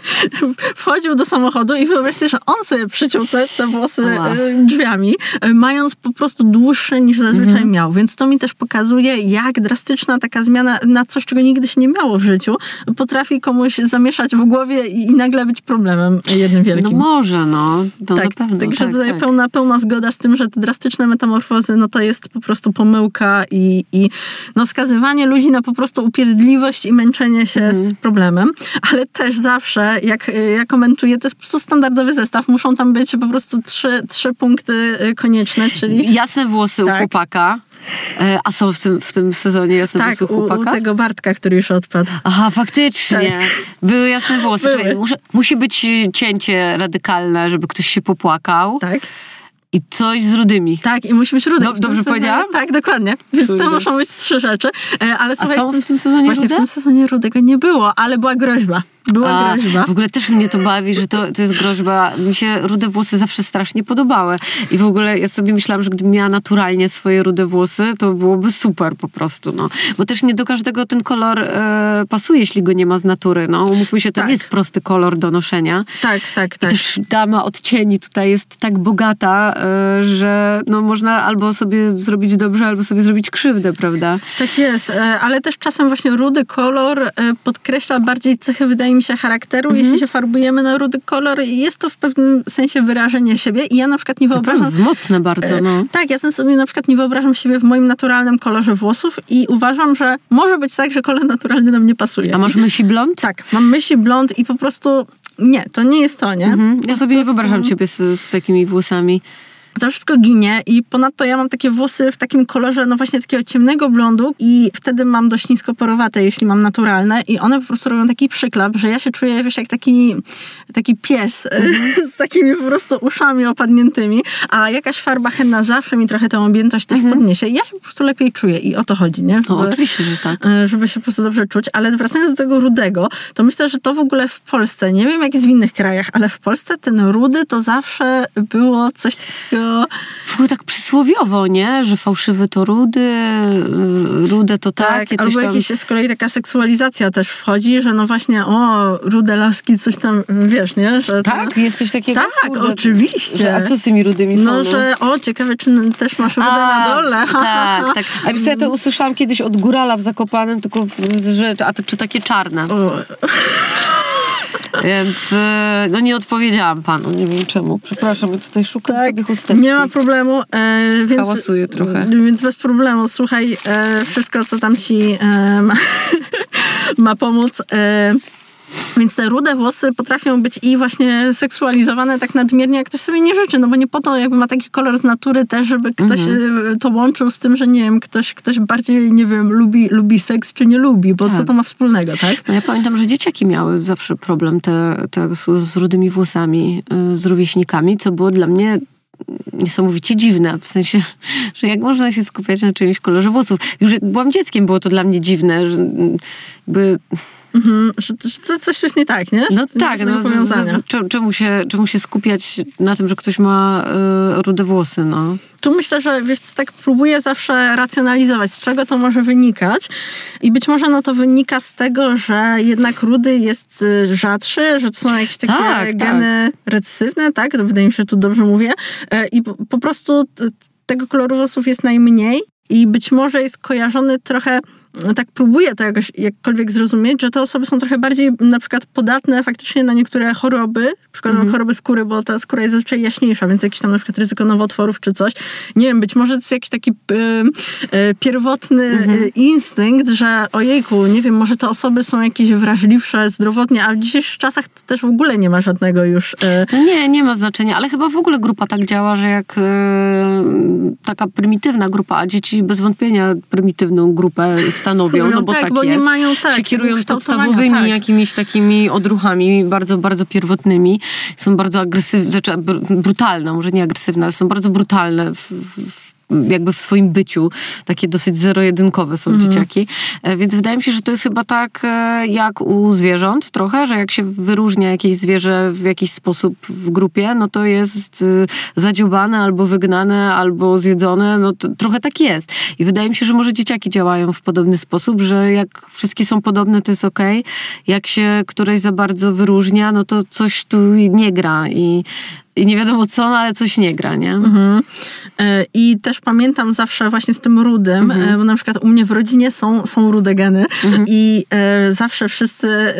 wchodził do samochodu i wyobraź sobie, że on sobie przyciął te, te włosy e, drzwiami. E, mając po prostu dłuższe niż zazwyczaj miał. Więc to mi też pokazuje, jak drastyczna taka zmiana na coś, czego nigdy się nie miało w życiu, potrafi komuś zamieszać w głowie i, i nagle być problemem jednym No wielkim. może, no. no tak, na pewno. także tak, tutaj tak. Pełna, pełna zgoda z tym, że te drastyczne metamorfozy, no to jest po prostu pomyłka i, i no skazywanie ludzi na po prostu upierdliwość i męczenie się Mhm. z problemem, ale też zawsze, jak ja komentuję, to jest po prostu standardowy zestaw, muszą tam być po prostu trzy, trzy punkty y, konieczne, czyli Jasne włosy Tak. u chłopaka. E, A są w tym, w tym sezonie jasne tak, włosy u u, u chłopaka? tego Bartka, który już odpadł. Aha, faktycznie. Były jasne włosy. Były. Musi być cięcie radykalne, żeby ktoś się popłakał. Tak? I coś z rudymi. Tak, i musi być W tym dobrze powiedziałam? Tak, dokładnie. Więc Kurde. to muszą być trzy rzeczy. E, Ale A słuchaj, są w tym sezonie właśnie rude? w tym sezonie rudego nie było, ale była groźba. Była A, groźba. w ogóle też mnie to bawi, że to, to jest groźba. Mi się rude włosy zawsze strasznie podobały. I w ogóle ja sobie myślałam, że gdybym miała naturalnie swoje rude włosy, to byłoby super po prostu. No. Bo też nie do każdego ten kolor e, pasuje, jeśli go nie ma z natury. No. Umówmy się, to Tak. nie jest prosty kolor do noszenia. Tak, tak, I tak. też gama odcieni tutaj jest tak bogata, że no, można albo sobie zrobić dobrze, albo sobie zrobić krzywdę, prawda? Tak jest, e, ale też czasem właśnie rudy kolor e, podkreśla bardziej cechy, wydaje mi się, charakteru. Mhm. Jeśli się farbujemy na rudy kolor, jest to w pewnym sensie wyrażenie siebie i ja na przykład nie To wyobrażam... jest mocne bardzo, no. Tak, ja sobie na przykład nie wyobrażam siebie w moim naturalnym kolorze włosów i uważam, że może być tak, że kolor naturalny nam nie pasuje. A masz myśli blond? Tak, mam myśli blond i po prostu nie, to nie jest to, nie? Mhm. Ja sobie nie wyobrażam ciebie z, z takimi włosami. To wszystko ginie i ponadto ja mam takie włosy w takim kolorze, no właśnie takiego ciemnego blondu i wtedy mam dość nisko porowate, jeśli mam naturalne i one po prostu robią taki przyklap, że ja się czuję, wiesz, jak taki, taki pies z takimi po prostu uszami opadniętymi, a jakaś farba henna zawsze mi trochę tę objętość też podniesie i ja się po prostu lepiej czuję i o to chodzi, nie? No, Żeby- oczywiście, że tak. e, żeby się po prostu dobrze czuć, ale wracając do tego rudego, to myślę, że to w ogóle w Polsce, nie wiem jak jest w innych krajach, ale w Polsce ten rudy to zawsze było coś takiego W ogóle tak przysłowiowo, nie? Że fałszywy to rudy, y, rude to Tak, takie, coś albo tam. jakieś z kolei taka seksualizacja też wchodzi, że no właśnie, o, rude laski, coś tam, wiesz, nie? Że to- Tak? Jest coś takiego? Tak, oczywiście. Że, a co z tymi rudymi są? No, że o, ciekawe, czy też masz rude na dole. Tak, tak. A wiesz ja to usłyszałam kiedyś od górala w Zakopanem, tylko, w- że, a to, czy takie czarne. O, Więc e, no nie odpowiedziałam panu, nie wiem czemu. Przepraszam, ja tutaj szukam sobie chusteczki. nie ma problemu, e, więc... Hałasuję trochę. Więc bez problemu, słuchaj, e, wszystko, co tam ci e, ma, ma pomóc... E, więc te rude włosy potrafią być i właśnie seksualizowane tak nadmiernie, jak ktoś sobie nie życzy, no bo nie po to jakby ma taki kolor z natury też, żeby ktoś Mhm. e, to łączył z tym, że nie wiem, ktoś, ktoś bardziej, nie wiem, lubi, lubi seks czy nie lubi, bo co Tak. to ma wspólnego, tak? No ja pamiętam, że dzieciaki miały zawsze problem te, te z, z rudymi włosami, y, z rówieśnikami, co było dla mnie niesamowicie dziwne. W sensie, że jak można się skupiać na czyimś kolorze włosów. Już jak byłam dzieckiem, było to dla mnie dziwne, że jakby Mhm, że, że coś jest nie tak, nie? No nie tak, żadnego no, powiązania. czemu- się, czemu się skupiać na tym, że ktoś ma y, rude włosy, no? Tu myślę, że wiesz, tak próbuję zawsze racjonalizować, z czego to może wynikać. I być może no to wynika z tego, że jednak rudy jest y, rzadszy, że to są jakieś takie Tak, geny recesywne, tak? Wydaje mi się, że tu dobrze mówię. E, I po, po prostu tego koloru włosów jest najmniej i być może jest kojarzony trochę tak próbuję to jakoś jakkolwiek zrozumieć, że te osoby są trochę bardziej na przykład podatne faktycznie na niektóre choroby, przykładowo choroby skóry, bo ta skóra jest zazwyczaj jaśniejsza, więc jakieś tam na przykład ryzyko nowotworów czy coś. Nie wiem, być może to jest jakiś taki y, y, pierwotny y, instynkt, że ojejku, nie wiem, może te osoby są jakieś wrażliwsze zdrowotnie, a w dzisiejszych czasach to też w ogóle nie ma żadnego już... Y, No nie, nie ma znaczenia, ale chyba w ogóle grupa tak działa, że jak e, taka prymitywna grupa, a dzieci bez wątpienia prymitywną grupę stanowią, no bo tak, tak, bo jest. nie mają tak, się kierują podstawowymi tak. jakimiś takimi odruchami bardzo, bardzo pierwotnymi. Są bardzo agresywne, znaczy br- brutalne, może nie agresywne, ale są bardzo brutalne w, w jakby w swoim byciu, takie dosyć zero-jedynkowe są Mhm. dzieciaki. E, Więc wydaje mi się, że to jest chyba tak e, jak u zwierząt trochę, że jak się wyróżnia jakieś zwierzę w jakiś sposób w grupie, no to jest y, zadziubane albo wygnane, albo zjedzone, no to trochę tak jest. I wydaje mi się, że może dzieciaki działają w podobny sposób, że jak wszystkie są podobne, to jest okej. Jak się któreś za bardzo wyróżnia, no to coś tu nie gra i i nie wiadomo co, no ale coś nie gra, nie? Mhm. E, I też pamiętam zawsze właśnie z tym rudym, Mhm. e, bo na przykład u mnie w rodzinie są, są rude geny Mhm. i e, zawsze wszyscy, e,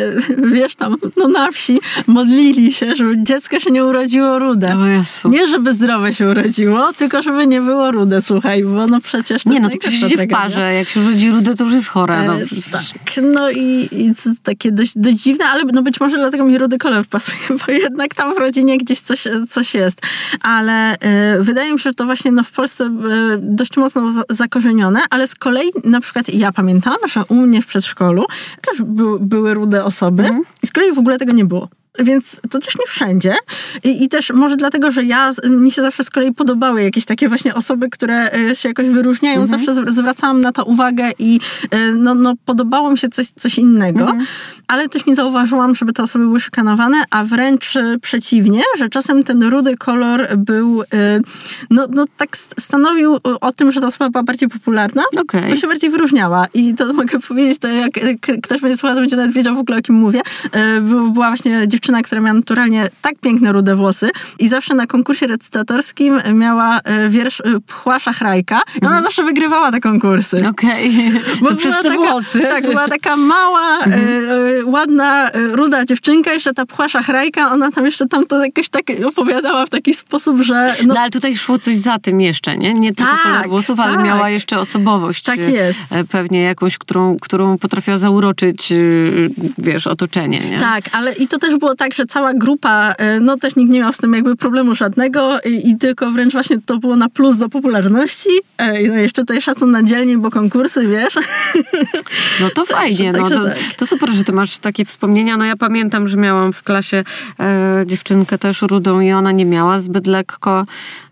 wiesz tam, no na wsi modlili się, żeby dziecko się nie urodziło rude. O Jezu. Nie, żeby zdrowe się urodziło, tylko żeby nie było rude, słuchaj, bo no przecież to Nie, no to przecież idzie w parze. Jak się rodzi rude, to już jest chore. No, E, tak, no i, i takie dość, dość dziwne, ale no być może dlatego mi rudy kolor pasuje, bo jednak tam w rodzinie gdzieś coś, coś jest. Ale e, wydaje mi się, że to właśnie no, w Polsce e, dość mocno za, zakorzenione, ale z kolei na przykład ja pamiętam, że u mnie w przedszkolu też by, były rude osoby i z kolei w ogóle tego nie było. Więc to też nie wszędzie. I, I też może dlatego, że ja, mi się zawsze z kolei podobały jakieś takie właśnie osoby, które e, się jakoś wyróżniają. Zawsze z- zwracałam na to uwagę i e, no, no, podobało mi się coś, coś innego. Ale też nie zauważyłam, żeby te osoby były szykanowane, a wręcz e, przeciwnie, że czasem ten rudy kolor był, no, no tak st- stanowił o tym, że ta osoba była bardziej popularna, Okej. bo się bardziej wyróżniała. I to mogę powiedzieć, to jak ktoś będzie słuchał, to będzie nawet wiedział w ogóle o kim mówię. Był- Była właśnie dziewczyna, która miała naturalnie tak piękne rude włosy i zawsze na konkursie recytatorskim miała e, wiersz e, Pchła Szachrajka i ona zawsze wygrywała te konkursy. Okej, Bo to przez te taka, włosy. Tak, była taka mała, e, e, ładna, e, ruda dziewczynka, jeszcze ta pchła szachrajka, ona tam jeszcze tam to jakoś tak opowiadała w taki sposób, że no, No ale tutaj szło coś za tym jeszcze, nie? Nie tylko Tak, kolor włosów, ale tak. miała jeszcze osobowość. Tak jest. Pewnie jakąś, którą, którą potrafiła zauroczyć, wiesz, otoczenie, nie? Tak, ale i to też było tak, że cała grupa, e, no też nikt nie miał z tym jakby problemu żadnego i, i tylko wręcz właśnie to było na plus do popularności. E, no jeszcze tutaj szacun na dzielni, bo konkursy, wiesz. No to fajnie, no także to, tak. to super, że ty masz takie wspomnienia. No ja pamiętam, że miałam w klasie e, dziewczynkę też rudą i ona nie miała zbyt lekko.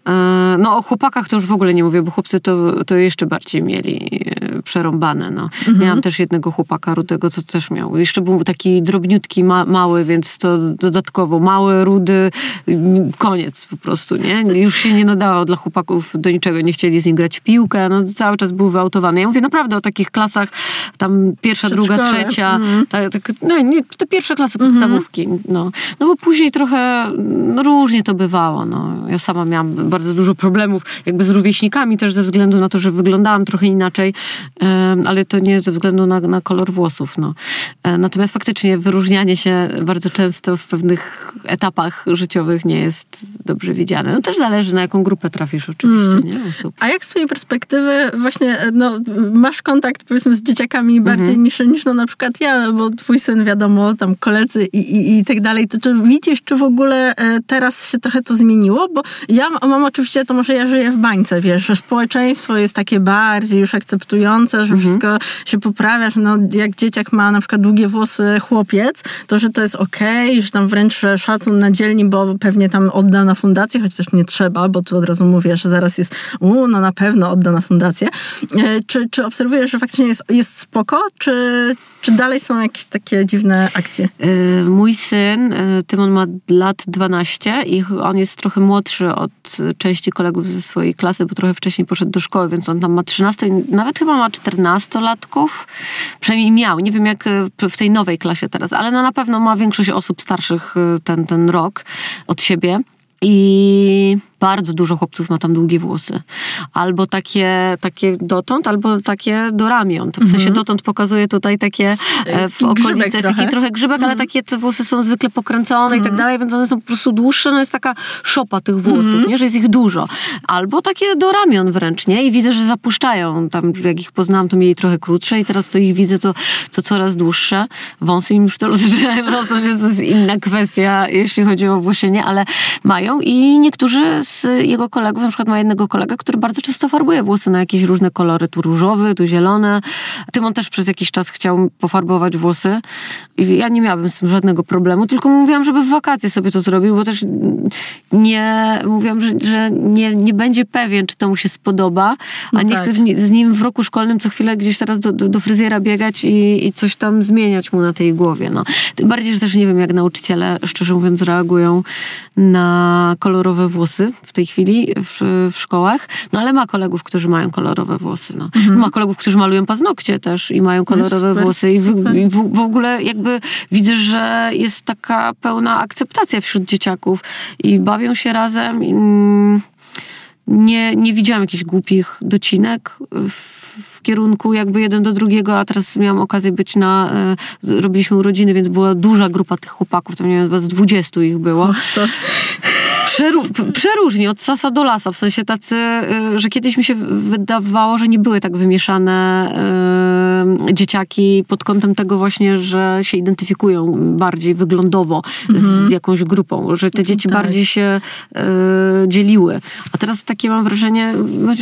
E, no o chłopakach to już w ogóle nie mówię, bo chłopcy to, to jeszcze bardziej mieli e, przerąbane. No. Mhm. Miałam też jednego chłopaka rudego, co też miał. Jeszcze był taki drobniutki, ma, mały, więc to dodatkowo mały, rudy, koniec po prostu, nie? Już się nie nadawał dla chłopaków do niczego, nie chcieli z nim grać w piłkę, no cały czas był wyautowany. Ja mówię naprawdę o takich klasach, tam pierwsza, druga, trzecia, tak, tak, no nie, te pierwsze klasy podstawówki, no. No bo później trochę no, różnie to bywało, no. Ja sama miałam bardzo dużo problemów jakby z rówieśnikami też ze względu na to, że wyglądałam trochę inaczej, ale to nie ze względu na, na kolor włosów, no. E, Natomiast faktycznie wyróżnianie się bardzo często w pewnych etapach życiowych nie jest dobrze widziane. No też zależy na jaką grupę trafisz oczywiście, nie? Osób. A jak z twojej perspektywy właśnie, no, masz kontakt powiedzmy z dzieciakami bardziej niż, niż no na przykład ja, bo twój syn wiadomo, tam koledzy i, i, i tak dalej, to czy widzisz, czy w ogóle e, teraz się trochę to zmieniło? Bo ja m- oczywiście, to może ja żyję w bańce, wiesz, że społeczeństwo jest takie bardziej już akceptujące, że wszystko się poprawia, że no, jak dzieciak ma na przykład długie włosy chłopiec, to że to jest okej, że tam wręcz szacun na dzielni, bo pewnie tam odda na fundację, choć też nie trzeba, bo tu od razu mówię, że zaraz jest, u, no na pewno odda na fundację. E, Czy, czy obserwujesz, że faktycznie jest, jest spoko, czy, czy dalej są jakieś takie dziwne akcje? Y, Mój syn, y, Tymon ma lat 12 i on jest trochę młodszy od części kolegów ze swojej klasy, bo trochę wcześniej poszedł do szkoły, więc on tam ma 13, i nawet chyba ma 14-latków. Przynajmniej miał. Nie wiem jak y, w tej nowej klasie teraz, ale no na pewno ma większość osób starszych y, ten, ten rok od siebie. I bardzo dużo chłopców ma tam długie włosy. Albo takie, takie dotąd, albo takie do ramion. To w sensie dotąd pokazuje tutaj takie e, w Taki grzybek okolicy, taki trochę. trochę grzybek, ale takie te włosy są zwykle pokręcone i tak dalej, więc one są po prostu dłuższe. No jest taka szopa tych włosów, nie? Że jest ich dużo. Albo takie do ramion wręcz, nie? I widzę, że zapuszczają. Tam jak ich poznałam, to mieli trochę krótsze i teraz to ich widzę, to, to coraz dłuższe. Wąsy im już to więc to jest inna kwestia, jeśli chodzi o włosienie, ale mają i niektórzy z jego kolegów, na przykład ma jednego kolegę, który bardzo często farbuje włosy na jakieś różne kolory, tu różowy, tu zielone. Tymon też przez jakiś czas chciał pofarbować włosy i ja nie miałabym z tym żadnego problemu, tylko mówiłam, żeby w wakacje sobie to zrobił, bo też nie, mówiłam, że, że nie, nie będzie pewien, czy to mu się spodoba, a No nie tak. chcę z nim w roku szkolnym co chwilę gdzieś teraz do, do, do fryzjera biegać i, i coś tam zmieniać mu na tej głowie. No. Tym bardziej, że też nie wiem, jak nauczyciele, szczerze mówiąc, reagują na kolorowe włosy. W tej chwili w, w szkołach, no ale ma kolegów, którzy mają kolorowe włosy. No. Ma kolegów, którzy malują paznokcie też i mają kolorowe super, włosy. I, w, i w, w ogóle jakby widzę, że jest taka pełna akceptacja wśród dzieciaków i bawią się razem. Mm, nie, nie widziałam jakichś głupich docinek w, kierunku jakby jeden do drugiego, a teraz miałam okazję być na, e, robiliśmy urodziny, więc była duża grupa tych chłopaków, tam nie wiem, chyba z 20 ich było. To Przeru, przeróżnie, od sasa do lasa, w sensie tacy, y, że kiedyś mi się wydawało, że nie były tak wymieszane y, dzieciaki pod kątem tego właśnie, że się identyfikują bardziej wyglądowo z jakąś grupą, że te dzieci Tak. bardziej się y, dzieliły. A teraz takie mam wrażenie,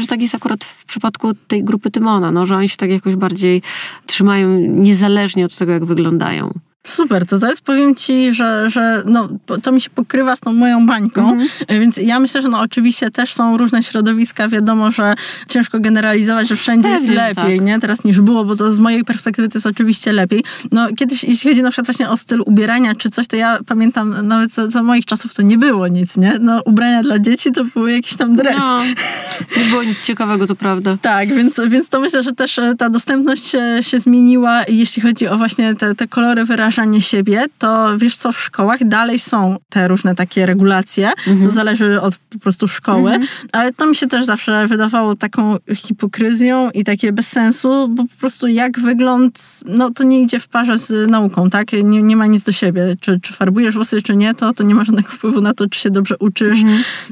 że tak jest akurat w przypadku tej grupy Tymona, no, że oni się tak jakoś bardziej trzymają niezależnie od tego, jak wyglądają. Super, to to jest, powiem ci, że, że no, to mi się pokrywa z tą moją bańką, Mhm. E, więc ja myślę, że no oczywiście też są różne środowiska, wiadomo, że ciężko generalizować, że wszędzie Pewnie, jest lepiej, tak. nie, teraz niż było, bo to z mojej perspektywy to jest oczywiście lepiej. No kiedyś, jeśli chodzi na przykład właśnie o styl ubierania czy coś, to ja pamiętam nawet za, za moich czasów to nie było nic, nie, no ubrania dla dzieci to były jakiś tam dres. No, nie było nic ciekawego, to prawda. Tak, więc, więc to myślę, że też e, ta dostępność się, się zmieniła i jeśli chodzi o właśnie te, te kolory, wyrażanie siebie, to wiesz co, w szkołach dalej są te różne takie regulacje, to zależy od po prostu szkoły, ale to mi się też zawsze wydawało taką hipokryzją i takie bez sensu, bo po prostu jak wygląd, no to nie idzie w parze z nauką, tak? Nie, nie ma nic do siebie. Czy, czy farbujesz włosy, czy nie, to, to nie ma żadnego wpływu na to, czy się dobrze uczysz,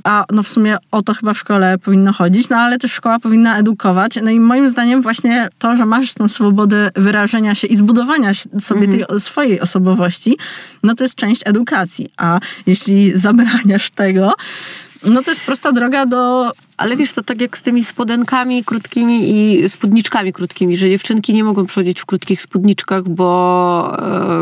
a no w sumie o to chyba w szkole powinno chodzić, no ale też szkoła powinna edukować. No i moim zdaniem właśnie to, że masz tą swobodę wyrażenia się i zbudowania sobie tej o- swojej osobowości, no to jest część edukacji. A jeśli zabraniasz tego, no to jest prosta droga do Ale wiesz, to tak jak z tymi spodenkami krótkimi i spódniczkami krótkimi, że dziewczynki nie mogą przychodzić w krótkich spódniczkach, bo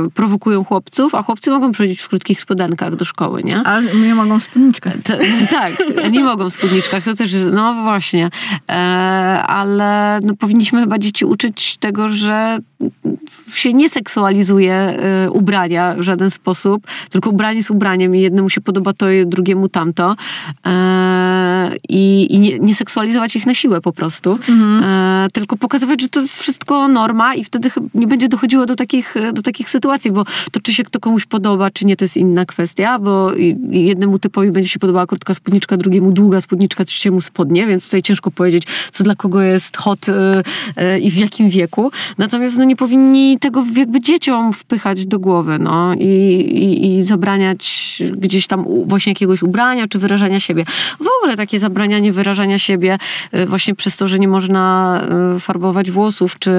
e, prowokują chłopców, a chłopcy mogą przychodzić w krótkich spodenkach do szkoły, nie? A nie mogą w spódniczkach. T- tak, nie mogą w spódniczkach, to też, no właśnie, e, ale no, powinniśmy chyba dzieci uczyć tego, że się nie seksualizuje e, ubrania w żaden sposób, tylko ubranie jest ubraniem i jednemu się podoba to, i drugiemu tamto e, i, i nie, nie seksualizować ich na siłę po prostu, e, tylko pokazywać, że to jest wszystko norma i wtedy nie będzie dochodziło do takich, do takich sytuacji, bo to czy się to komuś podoba, czy nie, to jest inna kwestia, bo jednemu typowi będzie się podobała krótka spódniczka, drugiemu długa spódniczka, trzeciemu spodnie, więc tutaj ciężko powiedzieć, co dla kogo jest hot y, y, i w jakim wieku. Natomiast no, nie powinni tego jakby dzieciom wpychać do głowy, no i, i, i zabraniać gdzieś tam właśnie jakiegoś ubrania, czy wyrażania siebie. W ogóle takie zabranianie wyrażania siebie y, właśnie przez to, że nie można y, farbować włosów, czy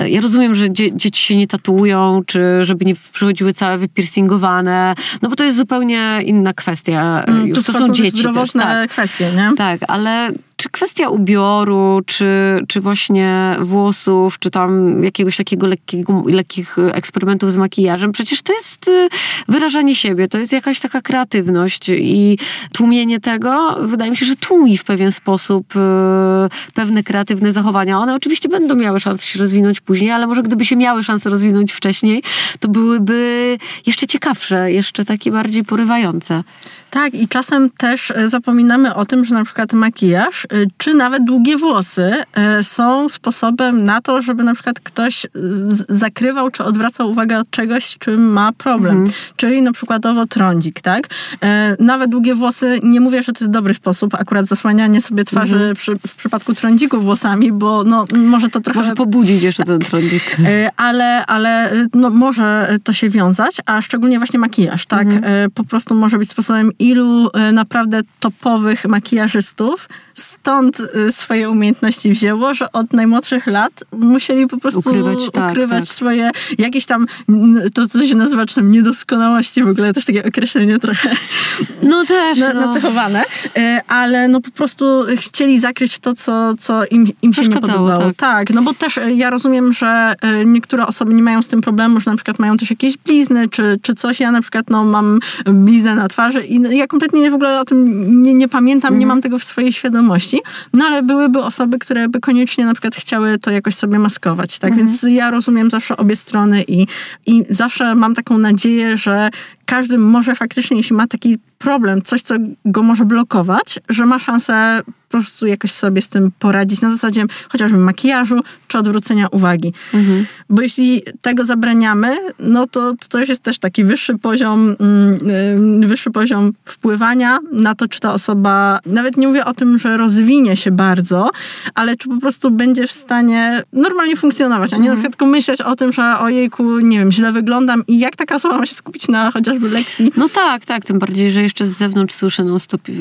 y, ja rozumiem, że dzie- dzieci się nie tatuują, czy żeby nie przychodziły całe wypiercingowane, no bo to jest zupełnie inna kwestia. y, Już to są też dzieci też, zdrowotne tak. kwestie, nie? Tak, ale czy kwestia ubioru, czy, czy właśnie włosów, czy tam jakiegoś takiego lekkiego, lekkich eksperymentów z makijażem, przecież to jest y, wyrażanie siebie, to jest jakaś taka kreatywność i tłumienie tego, wydaje mi się, że tłumi w pewien sposób y, pewne kreatywne zachowania. One oczywiście będą miały szansę się rozwinąć później, ale może gdyby się miały szansę rozwinąć wcześniej, to byłyby jeszcze ciekawsze, jeszcze takie bardziej porywające. Tak, i czasem też e, zapominamy o tym, że na przykład makijaż, e, czy nawet długie włosy e, są sposobem na to, żeby na przykład ktoś zakrywał, czy odwracał uwagę od czegoś, z czym ma problem. Czyli na przykładowo trądzik, tak? Nawet długie włosy, nie mówię, że to jest dobry sposób, akurat zasłanianie sobie twarzy przy, w przypadku trądziku włosami, bo no, może to trochę... Może pobudzić jeszcze ten trądzik. Ale, ale no, może to się wiązać, a szczególnie właśnie makijaż, tak? E, Po prostu może być sposobem ilu e, naprawdę topowych makijażystów stąd e, swoje umiejętności wzięło, że od najmłodszych lat musieli po prostu Ukrywać, tak, ukrywać tak. swoje jakieś tam, to co się nazywa czasem niedoskonałości, w ogóle też takie określenie trochę No też, na, no. nacechowane, e, ale no po prostu chcieli zakryć to, co, co im, im się nie podobało. tak. no bo też ja rozumiem, że niektóre osoby nie mają z tym problemu, że na przykład mają też jakieś blizny, czy, czy coś. Ja na przykład no, mam bliznę na twarzy i ja kompletnie w ogóle o tym nie, nie pamiętam, nie mam tego w swojej świadomości, no ale byłyby osoby, które by koniecznie na przykład chciały to jakoś sobie maskować, tak? Więc ja rozumiem zawsze obie strony i, i zawsze mam taką nadzieję, że każdy może faktycznie, jeśli ma taki problem, coś, co go może blokować, że ma szansę po prostu jakoś sobie z tym poradzić na zasadzie chociażby makijażu czy odwrócenia uwagi. Mhm. Bo jeśli tego zabraniamy, no to, to już jest też taki wyższy poziom, yy, wyższy poziom wpływania na to, czy ta osoba, nawet nie mówię o tym, że rozwinie się bardzo, ale czy po prostu będzie w stanie normalnie funkcjonować, a nie mhm. na przykład tylko myśleć o tym, że ojejku, nie wiem, źle wyglądam i jak taka osoba ma się skupić na chociażby lekcji. No tak, tak, tym bardziej, że jeszcze z zewnątrz słyszę non stop yy,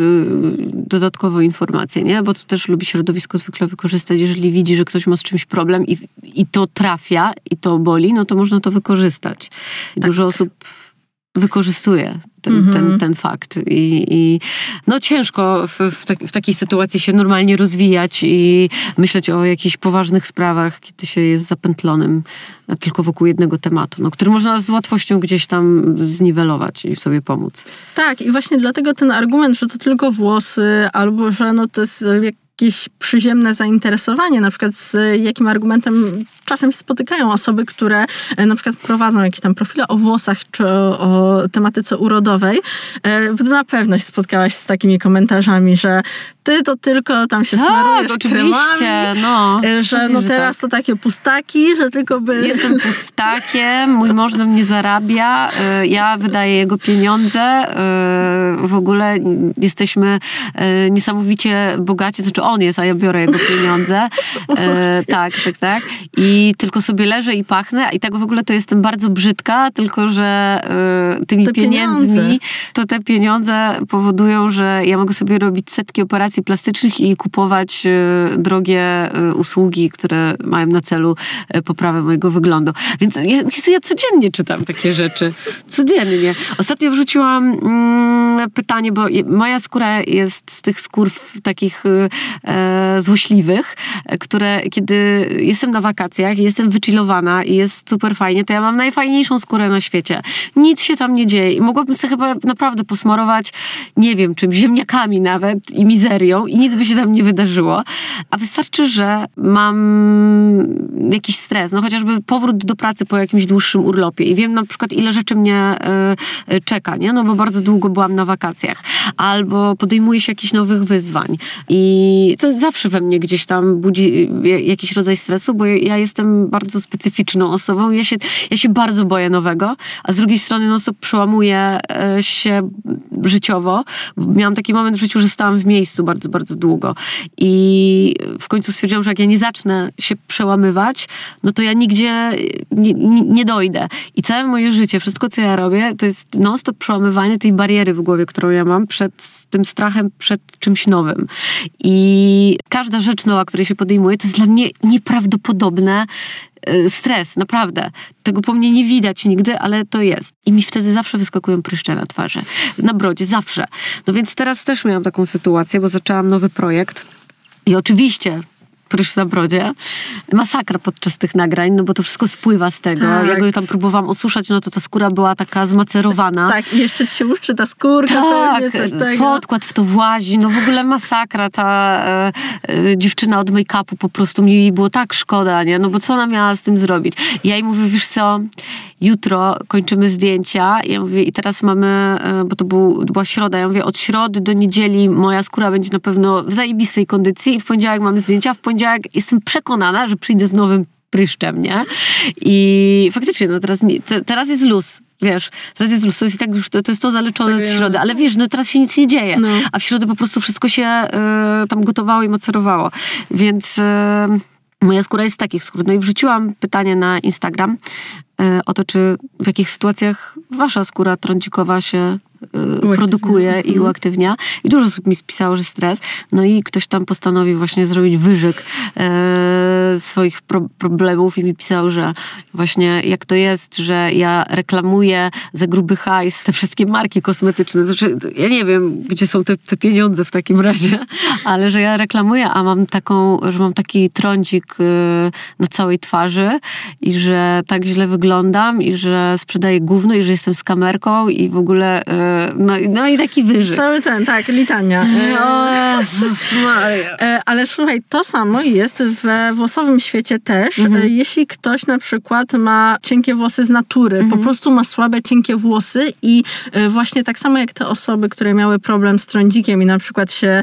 dodatkowo informacje, nie? Bo to też lubi środowisko zwykle wykorzystać. Jeżeli widzi, że ktoś ma z czymś problem i, i to trafia, i to boli, no to można to wykorzystać. Tak. dużo osób wykorzystuje ten, mm -hmm. ten, ten fakt. I, I, no ciężko w, w, tak, w, takiej sytuacji się normalnie rozwijać i myśleć o jakichś poważnych sprawach, kiedy się jest zapętlonym tylko wokół jednego tematu, no, który można z łatwością gdzieś tam zniwelować i sobie pomóc. Tak, i właśnie dlatego ten argument, że to tylko włosy, albo że no to jest jakieś przyziemne zainteresowanie, na przykład z jakim argumentem czasem się spotykają osoby, które e, na przykład prowadzą jakieś tam profile o włosach czy o, o tematyce urodowej. E, na pewno się spotkałaś z takimi komentarzami, że ty to tylko tam się tak, smarujesz oczywiście, no. E, że no teraz tak. to takie pustaki, że tylko by... Jestem pustakiem, mój mąż na mnie zarabia, ja wydaję jego pieniądze, w ogóle jesteśmy niesamowicie bogaci, znaczy on jest, a ja biorę jego pieniądze. tak, tak, tak. I i tylko sobie leżę i pachnę i tak w ogóle to jestem bardzo brzydka, tylko że y, tymi te pieniędzmi, pieniądze. to te pieniądze powodują, że ja mogę sobie robić setki operacji plastycznych i kupować y, drogie y, usługi, które mają na celu y, poprawę mojego wyglądu. Więc ja, ja codziennie czytam takie rzeczy. Codziennie. Ostatnio wrzuciłam mm, pytanie, bo moja skóra jest z tych skór takich e, złośliwych, które kiedy jestem na wakacjach, i jestem wychillowana i jest super fajnie, to ja mam najfajniejszą skórę na świecie. Nic się tam nie dzieje i mogłabym sobie chyba naprawdę posmarować, nie wiem czym, ziemniakami nawet i mizerią i nic by się tam nie wydarzyło. A wystarczy, że mam jakiś stres, no chociażby powrót do pracy po jakimś dłuższym urlopie i wiem na przykład ile rzeczy mnie y, czeka, nie? No bo bardzo długo byłam na wakacjach. Albo podejmuję się jakichś nowych wyzwań i to zawsze we mnie gdzieś tam budzi jakiś rodzaj stresu, bo ja jestem jestem bardzo specyficzną osobą. Ja się, ja się bardzo boję nowego, a z drugiej strony no stop przełamuję e, się życiowo. Miałam taki moment w życiu, że stałam w miejscu bardzo, bardzo długo. I w końcu stwierdziłam, że jak ja nie zacznę się przełamywać, no to ja nigdzie nie, nie, dojdę. I całe moje życie, wszystko co ja robię, to jest non-stop przełamywanie tej bariery w głowie, którą ja mam przed tym strachem, przed czymś nowym. I każda rzecz nowa, której się podejmuję, to jest dla mnie nieprawdopodobne Y, stres, naprawdę. Tego po mnie nie widać nigdy, ale to jest. I mi wtedy zawsze wyskakują pryszcze na twarzy. Na brodzie, zawsze. No więc teraz też miałam taką sytuację, bo zaczęłam nowy projekt. I oczywiście prysz na brodzie. Masakra podczas tych nagrań, no bo to wszystko spływa z tego. Tak. Jak go tam próbowałam osuszać, no to ta skóra była taka zmacerowana. Tak, i jeszcze ci się łuszczy ta skórka tak, pewnie, coś tego. podkład w to włazi, no w ogóle masakra. Ta e, e, dziewczyna od make-upu po prostu mi było tak szkoda, nie? No bo co ona miała z tym zrobić? I ja jej mówię, wiesz co, jutro kończymy zdjęcia. Ja mówię, i teraz mamy, e, bo to był, była środa, ja mówię, od środy do niedzieli moja skóra będzie na pewno w zajebistej kondycji i w poniedziałek mamy zdjęcia, w poniedziałek jestem przekonana, że przyjdę z nowym pryszczem, nie? I faktycznie, no teraz, teraz jest luz. Wiesz, teraz jest luz, to jest tak już, to, to jest to zaleczone tak, z środy, ale wiesz, no teraz się nic nie dzieje, no. a w środę po prostu wszystko się y, tam gotowało i macerowało, więc... Y, Moja skóra jest z takich skór. No i wrzuciłam pytanie na Instagram o to, czy w jakich sytuacjach wasza skóra trądzikowa się Y, produkuje i mhm. uaktywnia. I dużo osób mi spisało, że stres. No i ktoś tam postanowił właśnie zrobić wyżyk e, swoich pro problemów i mi pisał, że właśnie jak to jest, że ja reklamuję za gruby hajs te wszystkie marki kosmetyczne. Znaczy, ja nie wiem, gdzie są te, te pieniądze w takim razie, ale że ja reklamuję, a mam taką, że mam taki trądzik y, na całej twarzy i że tak źle wyglądam i że sprzedaję gówno i że jestem z kamerką i w ogóle y, no, no i taki wyżyk. Cały ten, tak, litania. O Jezus Maria. E, ale słuchaj, to samo jest we włosowym świecie też, e, jeśli ktoś na przykład ma cienkie włosy z natury, po prostu ma słabe, cienkie włosy i e, właśnie tak samo jak te osoby, które miały problem z trądzikiem i na przykład się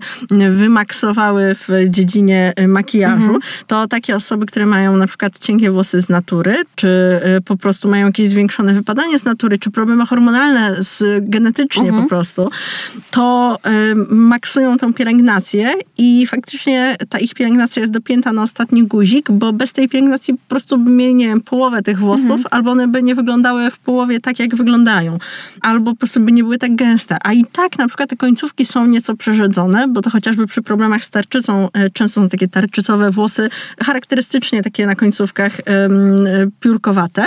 wymaksowały w dziedzinie e, makijażu, to takie osoby, które mają na przykład cienkie włosy z natury, czy e, po prostu mają jakieś zwiększone wypadanie z natury, czy problemy hormonalne z, genetycznie po prostu, to e, maksują tą pielęgnację i faktycznie ta ich pielęgnacja jest dopięta na ostatni guzik, bo bez tej pielęgnacji po prostu by mieli, nie wiem, połowę tych włosów, albo one by nie wyglądały w połowie tak, jak wyglądają, albo po prostu by nie były tak gęste. A i tak na przykład te końcówki są nieco przerzedzone, bo to chociażby przy problemach z tarczycą e, często są takie tarczycowe włosy, charakterystycznie takie na końcówkach e, piórkowate.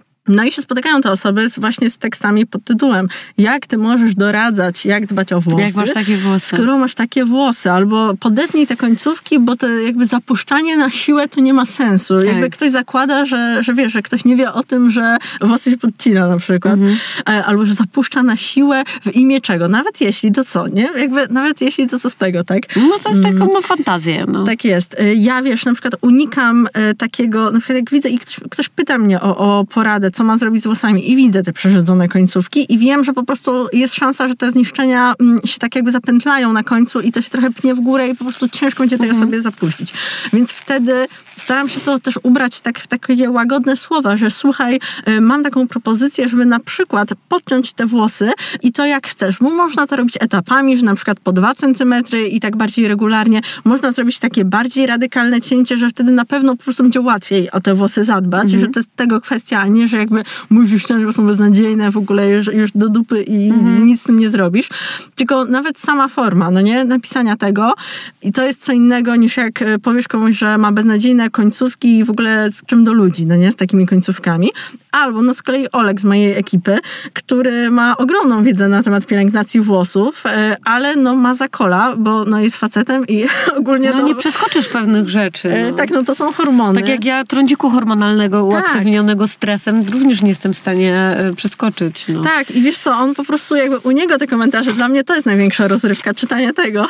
No i się spotykają te osoby z, właśnie z tekstami pod tytułem Jak ty możesz doradzać, jak dbać o włosy? Jak masz takie włosy? Skoro masz takie włosy, albo podetnij te końcówki, bo to jakby zapuszczanie na siłę to nie ma sensu. Tak. Jakby ktoś zakłada, że, że wiesz, że ktoś nie wie o tym, że włosy się podcina na przykład. Mhm. E, Albo że zapuszcza na siłę w imię czego. Nawet jeśli, to co, nie? Jakby, nawet jeśli, to co z tego, tak? No to jest taką ma fantazję. No. Tak jest. Y, Ja wiesz, na przykład unikam y, takiego, na przykład jak widzę i ktoś, ktoś pyta mnie o, o poradę, co ma zrobić z włosami i widzę te przerzedzone końcówki i wiem, że po prostu jest szansa, że te zniszczenia mm, się tak jakby zapętlają na końcu i to się trochę pnie w górę i po prostu ciężko będzie tego sobie zapuścić. Więc wtedy staram się to też ubrać tak w takie łagodne słowa, że słuchaj, y, mam taką propozycję, żeby na przykład podciąć te włosy i to jak chcesz, bo można to robić etapami, że na przykład po 2 cm i tak bardziej regularnie. Można zrobić takie bardziej radykalne cięcie, że wtedy na pewno po prostu będzie łatwiej o te włosy zadbać, że to jest tego kwestia, a nie, że jakby musisz ściąć, bo są beznadziejne w ogóle już, już do dupy i nic z tym nie zrobisz. Tylko nawet sama forma, no nie, napisania tego i to jest co innego niż jak e, powiesz komuś, że ma beznadziejne końcówki i w ogóle z czym do ludzi, no nie, z takimi końcówkami. Albo no z kolei Olek z mojej ekipy, który ma ogromną wiedzę na temat pielęgnacji włosów, e, ale no ma zakola, bo no jest facetem i ogólnie No to... nie przeskoczysz pewnych rzeczy. e, No. Tak, no to są hormony. Tak jak ja trądziku hormonalnego Tak. uaktywnionego stresem również nie jestem w stanie e, przeskoczyć. No. Tak, i wiesz co, on po prostu jakby u niego te komentarze, dla mnie to jest największa rozrywka, czytanie tego.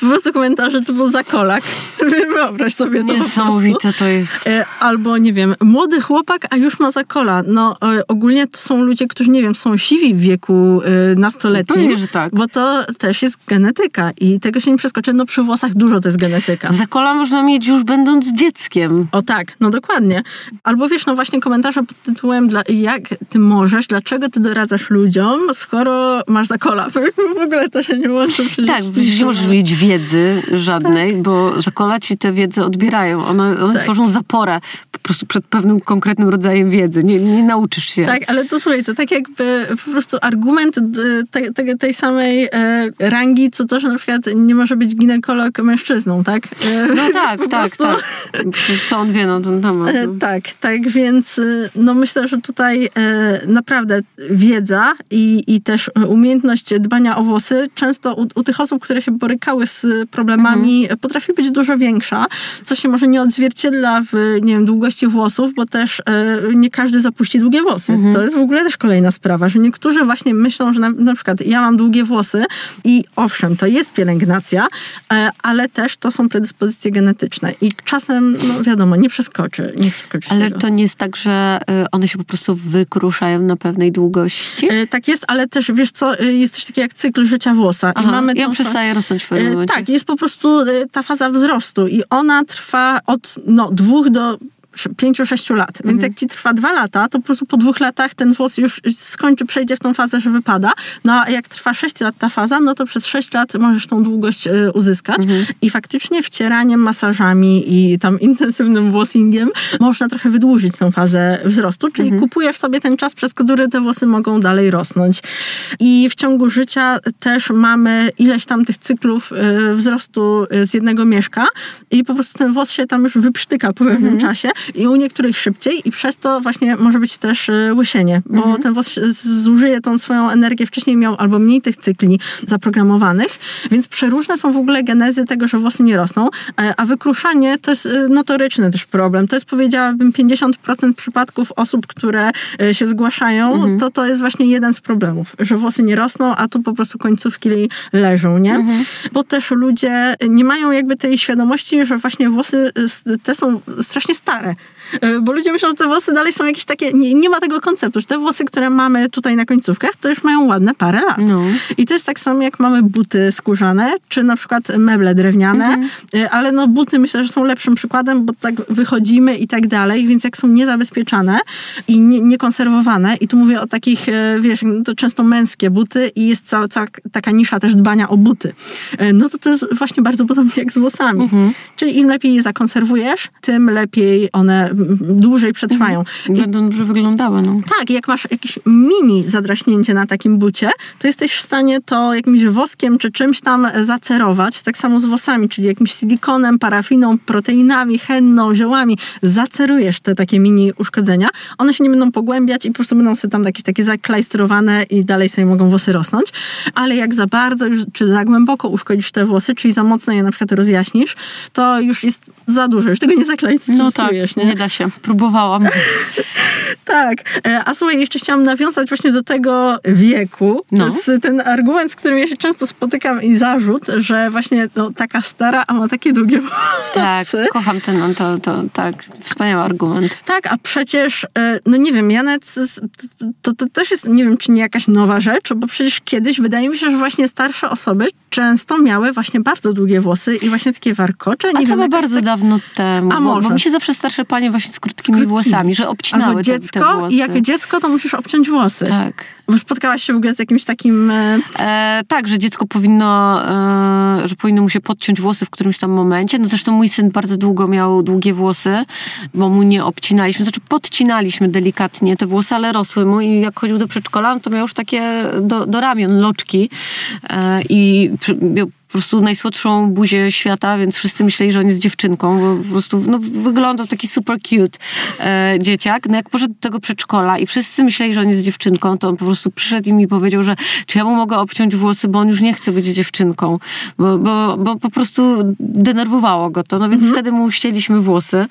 Po prostu komentarze to był zakolak. Wyobraź sobie to. Niesamowite to jest. E, Albo, nie wiem, młody chłopak, a już ma zakola. No e, ogólnie to są ludzie, którzy, nie wiem, są siwi w wieku e, nastoletnim. Pewnie, że tak. Bo to też jest genetyka i tego się nie przeskoczy. No przy włosach dużo to jest genetyka. Zakola można mieć już będąc dzieckiem. O tak, no dokładnie. Albo wiesz, no właśnie komentarze pod tytułem dla, jak ty możesz, dlaczego ty doradzasz ludziom, skoro masz zakola. W ogóle to się nie łączy. Tak, nie możesz mieć wiedzy żadnej, bo zakola ci tę wiedzę odbierają. One, one Tak. tworzą zaporę po prostu przed pewnym konkretnym rodzajem wiedzy. Nie, nie nauczysz się. Tak, ale to słuchaj, to tak jakby po prostu argument d- te, te, tej samej e, rangi, co to, że na przykład nie może być ginekolog mężczyzną, tak? E, No tak, tak, prostu- tak. Co on wie na ten temat. E, no. Tak, tak, więc y, no myślę, że tutaj e, naprawdę wiedza i, i też umiejętność dbania o włosy często u, u tych osób, które się borykały z problemami, potrafi być dużo większa, co się może nie odzwierciedla w, nie wiem, długości włosów, bo też e, nie każdy zapuści długie włosy. To jest w ogóle też kolejna sprawa, że niektórzy właśnie myślą, że na, na przykład ja mam długie włosy i owszem, to jest pielęgnacja, e, ale też to są predyspozycje genetyczne i czasem, no wiadomo, nie przeskoczy, nie przeskoczy Ale tego. to nie jest tak, że y, one się po prostu wykruszają na pewnej długości? E, Tak jest, ale też wiesz co, e, jest coś takiego jak cykl życia włosa. Aha, I mamy tą fa- przestaje rosnąć E, momencie. Tak, jest po prostu e, ta faza wzrostu i ona trwa od no, dwóch do pięciu, sześciu lat. Mhm. Więc jak ci trwa dwa lata, to po prostu po dwóch latach ten włos już skończy, przejdzie w tą fazę, że wypada. No a jak trwa sześć lat ta faza, no to przez sześć lat możesz tą długość e, uzyskać. Mhm. I faktycznie wcieraniem, masażami i tam intensywnym włosingiem można trochę wydłużyć tą fazę wzrostu, czyli Mhm. kupujesz sobie ten czas, przez który te włosy mogą dalej rosnąć. I w ciągu życia też mamy ileś tam tych cyklów e, wzrostu e, z jednego mieszka i po prostu ten włos się tam już wyprztyka po pewnym Mhm. czasie i u niektórych szybciej i przez to właśnie może być też y, łysienie, bo Mhm. ten włos zużyje tą swoją energię, wcześniej miał albo mniej tych cykli zaprogramowanych, więc przeróżne są w ogóle genezy tego, że włosy nie rosną, e, a wykruszanie to jest y, notoryczny też problem. To jest powiedziałabym 50% przypadków osób, które e, się zgłaszają, Mhm. to to jest właśnie jeden z problemów, że włosy nie rosną, a tu po prostu końcówki leżą, nie? Mhm. Bo też ludzie nie mają jakby tej świadomości, że właśnie włosy y, te są strasznie stare. Y, Bo ludzie myślą, że te włosy dalej są jakieś takie, nie, nie ma tego konceptu, że te włosy, które mamy tutaj na końcówkach, to już mają ładne parę lat. No. I to jest tak samo, jak mamy buty skórzane, czy na przykład meble drewniane, y, ale no buty myślę, że są lepszym przykładem, bo tak wychodzimy i tak dalej, więc jak są niezabezpieczane i nie, niekonserwowane, i tu mówię o takich, y, wiesz, to często męskie buty i jest cała, cała taka nisza też dbania o buty, no to to jest właśnie bardzo podobnie jak z włosami. Czyli im lepiej je zakonserwujesz, tym lepiej one dłużej przetrwają. I Będą dobrze wyglądały, no. tak, jak masz jakieś mini zadraśnięcie na takim bucie, to jesteś w stanie to jakimś woskiem czy czymś tam zacerować. Tak samo z włosami, czyli jakimś silikonem, parafiną, proteinami, henną, ziołami. Zacerujesz te takie mini uszkodzenia. One się nie będą pogłębiać i po prostu będą sobie tam jakieś takie zaklajstrowane i dalej sobie mogą włosy rosnąć. Ale jak za bardzo już, czy za głęboko uszkodzisz te włosy, czyli za mocno je na przykład rozjaśnisz, to już jest za dużo, już tego nie zaklajstrujesz, No tak, nie? nie da się. Próbowałam. Tak. E, A słuchaj, jeszcze chciałam nawiązać właśnie do tego wieku. To No. jest ten argument, z którym ja się często spotykam i zarzut, że właśnie no, taka stara, a ma takie długie Tak, włosy. kocham ten, no, to, to tak, wspaniały argument. Tak, a przecież, e, no nie wiem, Janet, to, to też jest, nie wiem, czy nie jakaś nowa rzecz, bo przecież kiedyś wydaje mi się, że właśnie starsze osoby często miały właśnie bardzo długie włosy i właśnie takie warkocze. A Nie to wiem, było bardzo tak- dawno temu, A bo, może. bo mi się zawsze starsze panie właśnie z krótkimi, włosami, że obcinały Albo te, dziecko te włosy. i jako dziecko to musisz obciąć włosy. Tak. Spotkałaś się w ogóle z jakimś takim... e, E, tak, że dziecko powinno, e, że powinno mu się podciąć włosy w którymś tam momencie. No zresztą mój syn bardzo długo miał długie włosy, bo mu nie obcinaliśmy, znaczy podcinaliśmy delikatnie te włosy, ale rosły mu i jak chodził do przedszkola, no to miał już takie do, do ramion loczki e, i miał po prostu najsłodszą buzię świata, więc wszyscy myśleli, że on jest dziewczynką, bo po prostu no, wyglądał taki super cute e, dzieciak. No jak poszedł do tego przedszkola i wszyscy myśleli, że on jest dziewczynką, to on po prostu przyszedł i mi powiedział, że czy ja mu mogę obciąć włosy, bo on już nie chce być dziewczynką, bo, bo, bo po prostu denerwowało go to. No więc wtedy mu ścięliśmy włosy,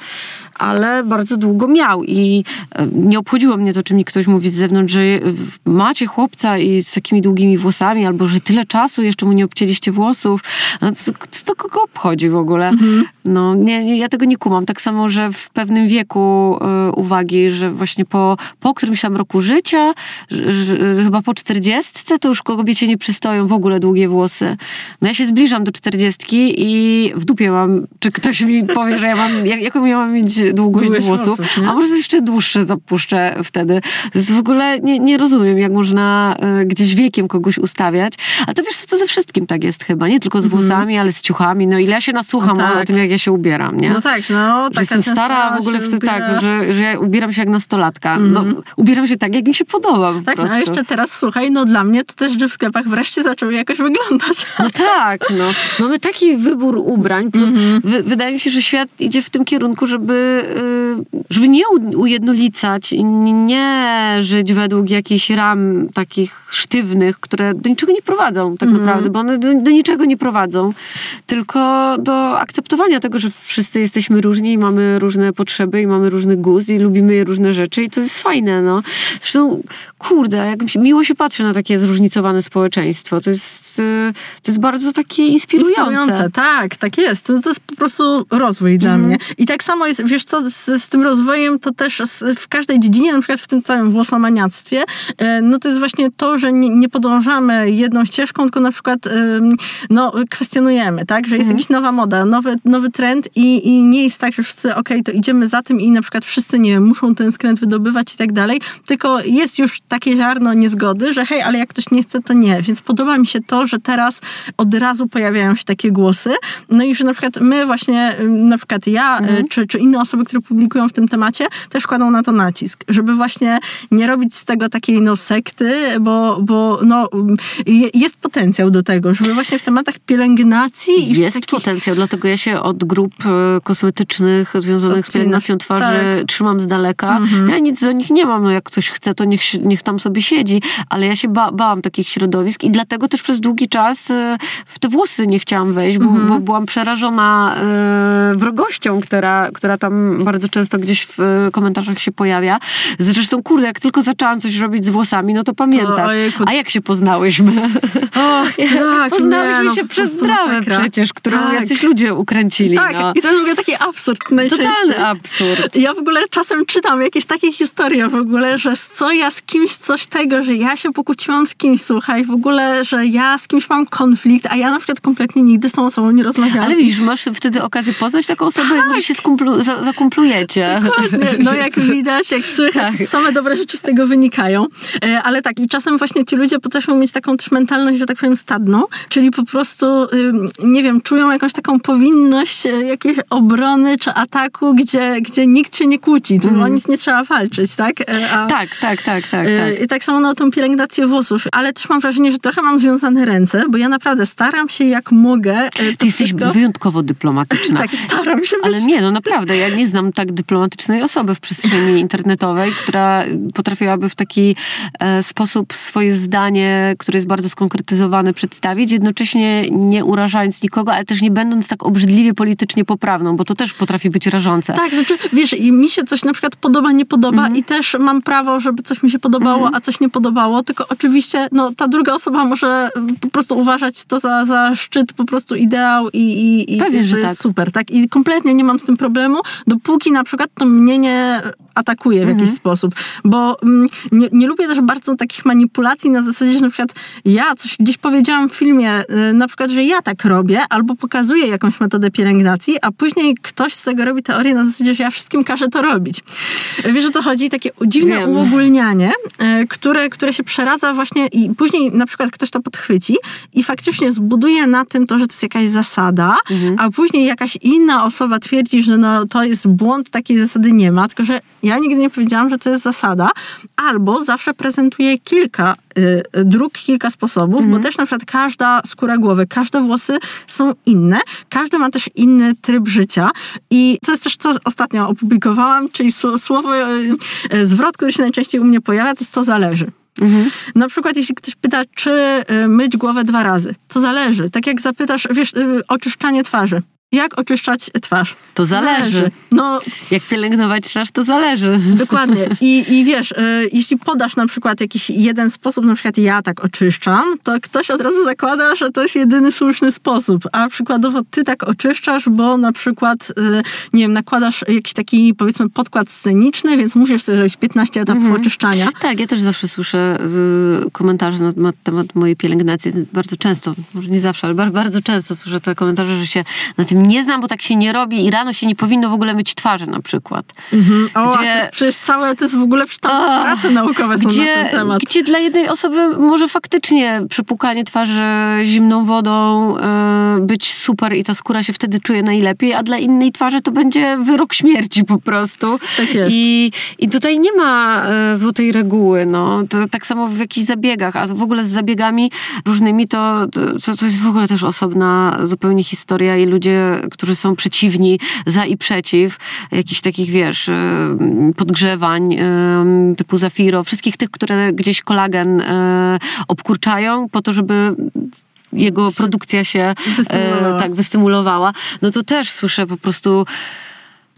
ale bardzo długo miał i e, nie obchodziło mnie to, czy mi ktoś mówi z zewnątrz, że e, macie chłopca i z takimi długimi włosami, albo że tyle czasu jeszcze mu nie obcięliście włosów. No, co, co to kogo obchodzi w ogóle? No, nie, nie, ja tego nie kumam. Tak samo, że w pewnym wieku e, uwagi, że właśnie po, po którymś tam roku życia, że, że, chyba po czterdziestce, to już kobiecie nie przystoją w ogóle długie włosy. No ja się zbliżam do czterdziestki i w dupie mam, czy ktoś mi powie, że ja mam, jak, jaką ja mam mieć długość Długość włosów, włosów, a może jeszcze dłuższe zapuszczę wtedy. Jest w ogóle nie, nie rozumiem, jak można e, gdzieś wiekiem kogoś ustawiać. A to wiesz co, to ze wszystkim tak jest chyba, nie tylko z włosami, ale z ciuchami. No ile ja się nasłucham No o, tak. o tym, jak ja się ubieram, nie? No tak, no. Że jestem stara, w ogóle w, tak, ubiera. że, że ja ubieram się jak nastolatka. No, ubieram się tak, jak mi się podoba po Tak, no prostu. a jeszcze teraz słuchaj, no dla mnie to też, że w sklepach wreszcie zaczęły jakoś wyglądać. No tak, no. Mamy taki wybór ubrań, plus Mhm. wy, wydaje mi się, że świat idzie w tym kierunku, żeby, y, żeby nie ujednolicać, i nie żyć według jakichś ram takich sztywnych, które do niczego nie prowadzą tak Mhm. naprawdę, bo one do, do niczego nie prowadzą, tylko do akceptowania tego, że wszyscy jesteśmy różni i mamy różne potrzeby i mamy różny gust i lubimy różne rzeczy i to jest fajne, no. Zresztą, kurde, jak miło się patrzy na takie zróżnicowane społeczeństwo. To jest, y, to jest bardzo takie inspirujące. Tak, tak jest. To, to jest po prostu rozwój dla Mhm. mnie. I tak samo jest, wiesz co, z, z tym rozwojem to też w każdej dziedzinie, na przykład w tym całym włosomaniactwie, e, no to jest właśnie to, że nie, nie podążamy jedną ścieżką, tylko na przykład no, kwestionujemy, tak, że jest Mhm. jakaś nowa moda, nowy, nowy trend i, i nie jest tak, że wszyscy, okej, to idziemy za tym i na przykład wszyscy, nie wiem, muszą ten skręt wydobywać i tak dalej, tylko jest już takie ziarno niezgody, że hej, ale jak ktoś nie chce, to nie. Więc podoba mi się to, że teraz od razu pojawiają się takie głosy, no i że na przykład my właśnie, na przykład ja, y, czy, czy inne osoby które publikują w tym temacie, też kładą na to nacisk, żeby właśnie nie robić z tego takiej no sekty, bo, bo no, jest potencjał do tego, żeby właśnie w tematach pielęgnacji... Jest takich... potencjał, dlatego ja się od grup e, kosmetycznych związanych z pielęgnacją twarzy tak. trzymam z daleka. Mhm. Ja nic do nich nie mam, no jak ktoś chce, to niech, niech tam sobie siedzi, ale ja się ba bałam takich środowisk i dlatego też przez długi czas e, w te włosy nie chciałam wejść, bo, mhm. bo byłam przerażona e, wrogością, która, która tam bardzo często gdzieś w komentarzach się pojawia. Zresztą, kurde, jak tylko zaczęłam coś robić z włosami, no to pamiętasz. To, A jak się poznałyśmy? Och, tak, Poznałyśmy nie, się no, przez dramę przecież, którą tak. jacyś ludzie ukręcili. Tak, no. i to jest w ogóle taki absurd najczęściej. Totalny absurd. Ja w ogóle czasem czytam jakieś takie historie w ogóle, że co ja z kimś coś tego, że ja się pokłóciłam z kimś, słuchaj, w ogóle, że ja z kimś mam konflikt, a ja na przykład kompletnie nigdy z tą osobą nie rozmawiałam. Ale widzisz, masz wtedy okazję poznać taką osobę, tak. może się skumplu, za, zakumplujecie. Dokładnie. No jak widać, jak słychać, tak. same dobre rzeczy z tego wynikają. E, ale tak, i czasem właśnie ci ludzie potrafią mieć taką też mentalność, że tak powiem, stadną, czyli po prostu, nie wiem, czują jakąś taką powinność e, jakiejś obrony czy ataku, gdzie, gdzie nikt się nie kłóci, tu mm. o nic nie trzeba walczyć, tak? E, a, tak, tak, tak, tak, tak. I tak samo na tą pielęgnację włosów, ale też mam wrażenie, że trochę mam związane ręce, bo ja naprawdę staram się jak mogę. Ty jesteś wszystko... wyjątkowo dyplomatyczna. tak, staram się. Ale nie, no naprawdę, ja nie znam tak dyplomatycznej osoby w przestrzeni internetowej, która potrafiłaby w taki e, sposób swoje zdanie, które jest bardzo skonkretyzowane, przedstawić, jednocześnie nie urażając nikogo, ale też nie będąc tak obrzydliwie politycznie poprawną, bo to też potrafi być rażące. Tak, znaczy, wiesz, i mi się coś na przykład podoba, nie podoba mhm. i też mam prawo, żeby coś mi się podobało, mhm. a coś nie podobało, tylko oczywiście, no, ta druga osoba może po prostu uważać to za, za szczyt, po prostu ideał i, i, i Pewnie, że tak. jest super, tak? I kompletnie nie mam z tym problemu, dopóki na przykład to mnie nie atakuje w jakiś mhm. sposób, bo mm, nie, nie lubię też bardzo takich manipulacji na zasadzie, że na przykład ja coś gdzieś powiedziałam w filmie, y, na przykład, że ja tak robię, albo pokazuję jakąś metodę pielęgnacji, a później ktoś z tego robi teorię na zasadzie, że ja wszystkim każę to robić. Wiesz o co chodzi? Takie dziwne Wiem. uogólnianie, y, które, które się przeradza właśnie i później na przykład ktoś to podchwyci i faktycznie zbuduje na tym to, że to jest jakaś zasada, mhm. a później jakaś inna osoba twierdzi, że no, to jest błąd, takiej zasady nie ma, tylko że ja nigdy nie powiedziałam, że to jest zasada, albo zawsze prezentuję kilka y, dróg, kilka sposobów, mhm. bo też na przykład każda skóra głowy, każde włosy są inne, każdy ma też inny tryb życia i to jest też co ostatnio opublikowałam, czyli słowo, y, y, zwrot, który się najczęściej u mnie pojawia, to jest to zależy. Mhm. Na przykład, jeśli ktoś pyta, czy myć głowę dwa razy, to zależy. Tak jak zapytasz, wiesz, oczyszczanie twarzy. Jak oczyszczać twarz? To zależy. zależy. No, Jak pielęgnować twarz, to zależy. Dokładnie. I, i wiesz, y, jeśli podasz na przykład jakiś jeden sposób, na przykład ja tak oczyszczam, to ktoś od razu zakłada, że to jest jedyny słuszny sposób. A przykładowo ty tak oczyszczasz, bo na przykład, y, nie wiem, nakładasz jakiś taki, powiedzmy, podkład sceniczny, więc musisz sobie zrobić 15 etapów mhm. oczyszczania. Tak, ja też zawsze słyszę y, komentarze na temat mojej pielęgnacji. Bardzo często, może nie zawsze, ale bardzo często słyszę te komentarze, że się na tym nie znam, bo tak się nie robi i rano się nie powinno w ogóle myć twarzy na przykład. Mhm. O, gdzie... to jest przecież całe, to jest w ogóle tam prace naukowe są gdzie, na ten temat. Gdzie dla jednej osoby może faktycznie przepłukanie twarzy zimną wodą yy, być super i ta skóra się wtedy czuje najlepiej, a dla innej twarzy to będzie wyrok śmierci po prostu. Tak jest. I, i tutaj nie ma y, złotej reguły, no. To, tak samo w jakichś zabiegach, a w ogóle z zabiegami różnymi to, to, to jest w ogóle też osobna zupełnie historia i ludzie którzy są przeciwni, za i przeciw, jakichś takich, wiesz, y, podgrzewań y, typu Zafiro, wszystkich tych, które gdzieś kolagen y, obkurczają po to, żeby jego produkcja się wystymulowała. tak wystymulowała, no to też słyszę po prostu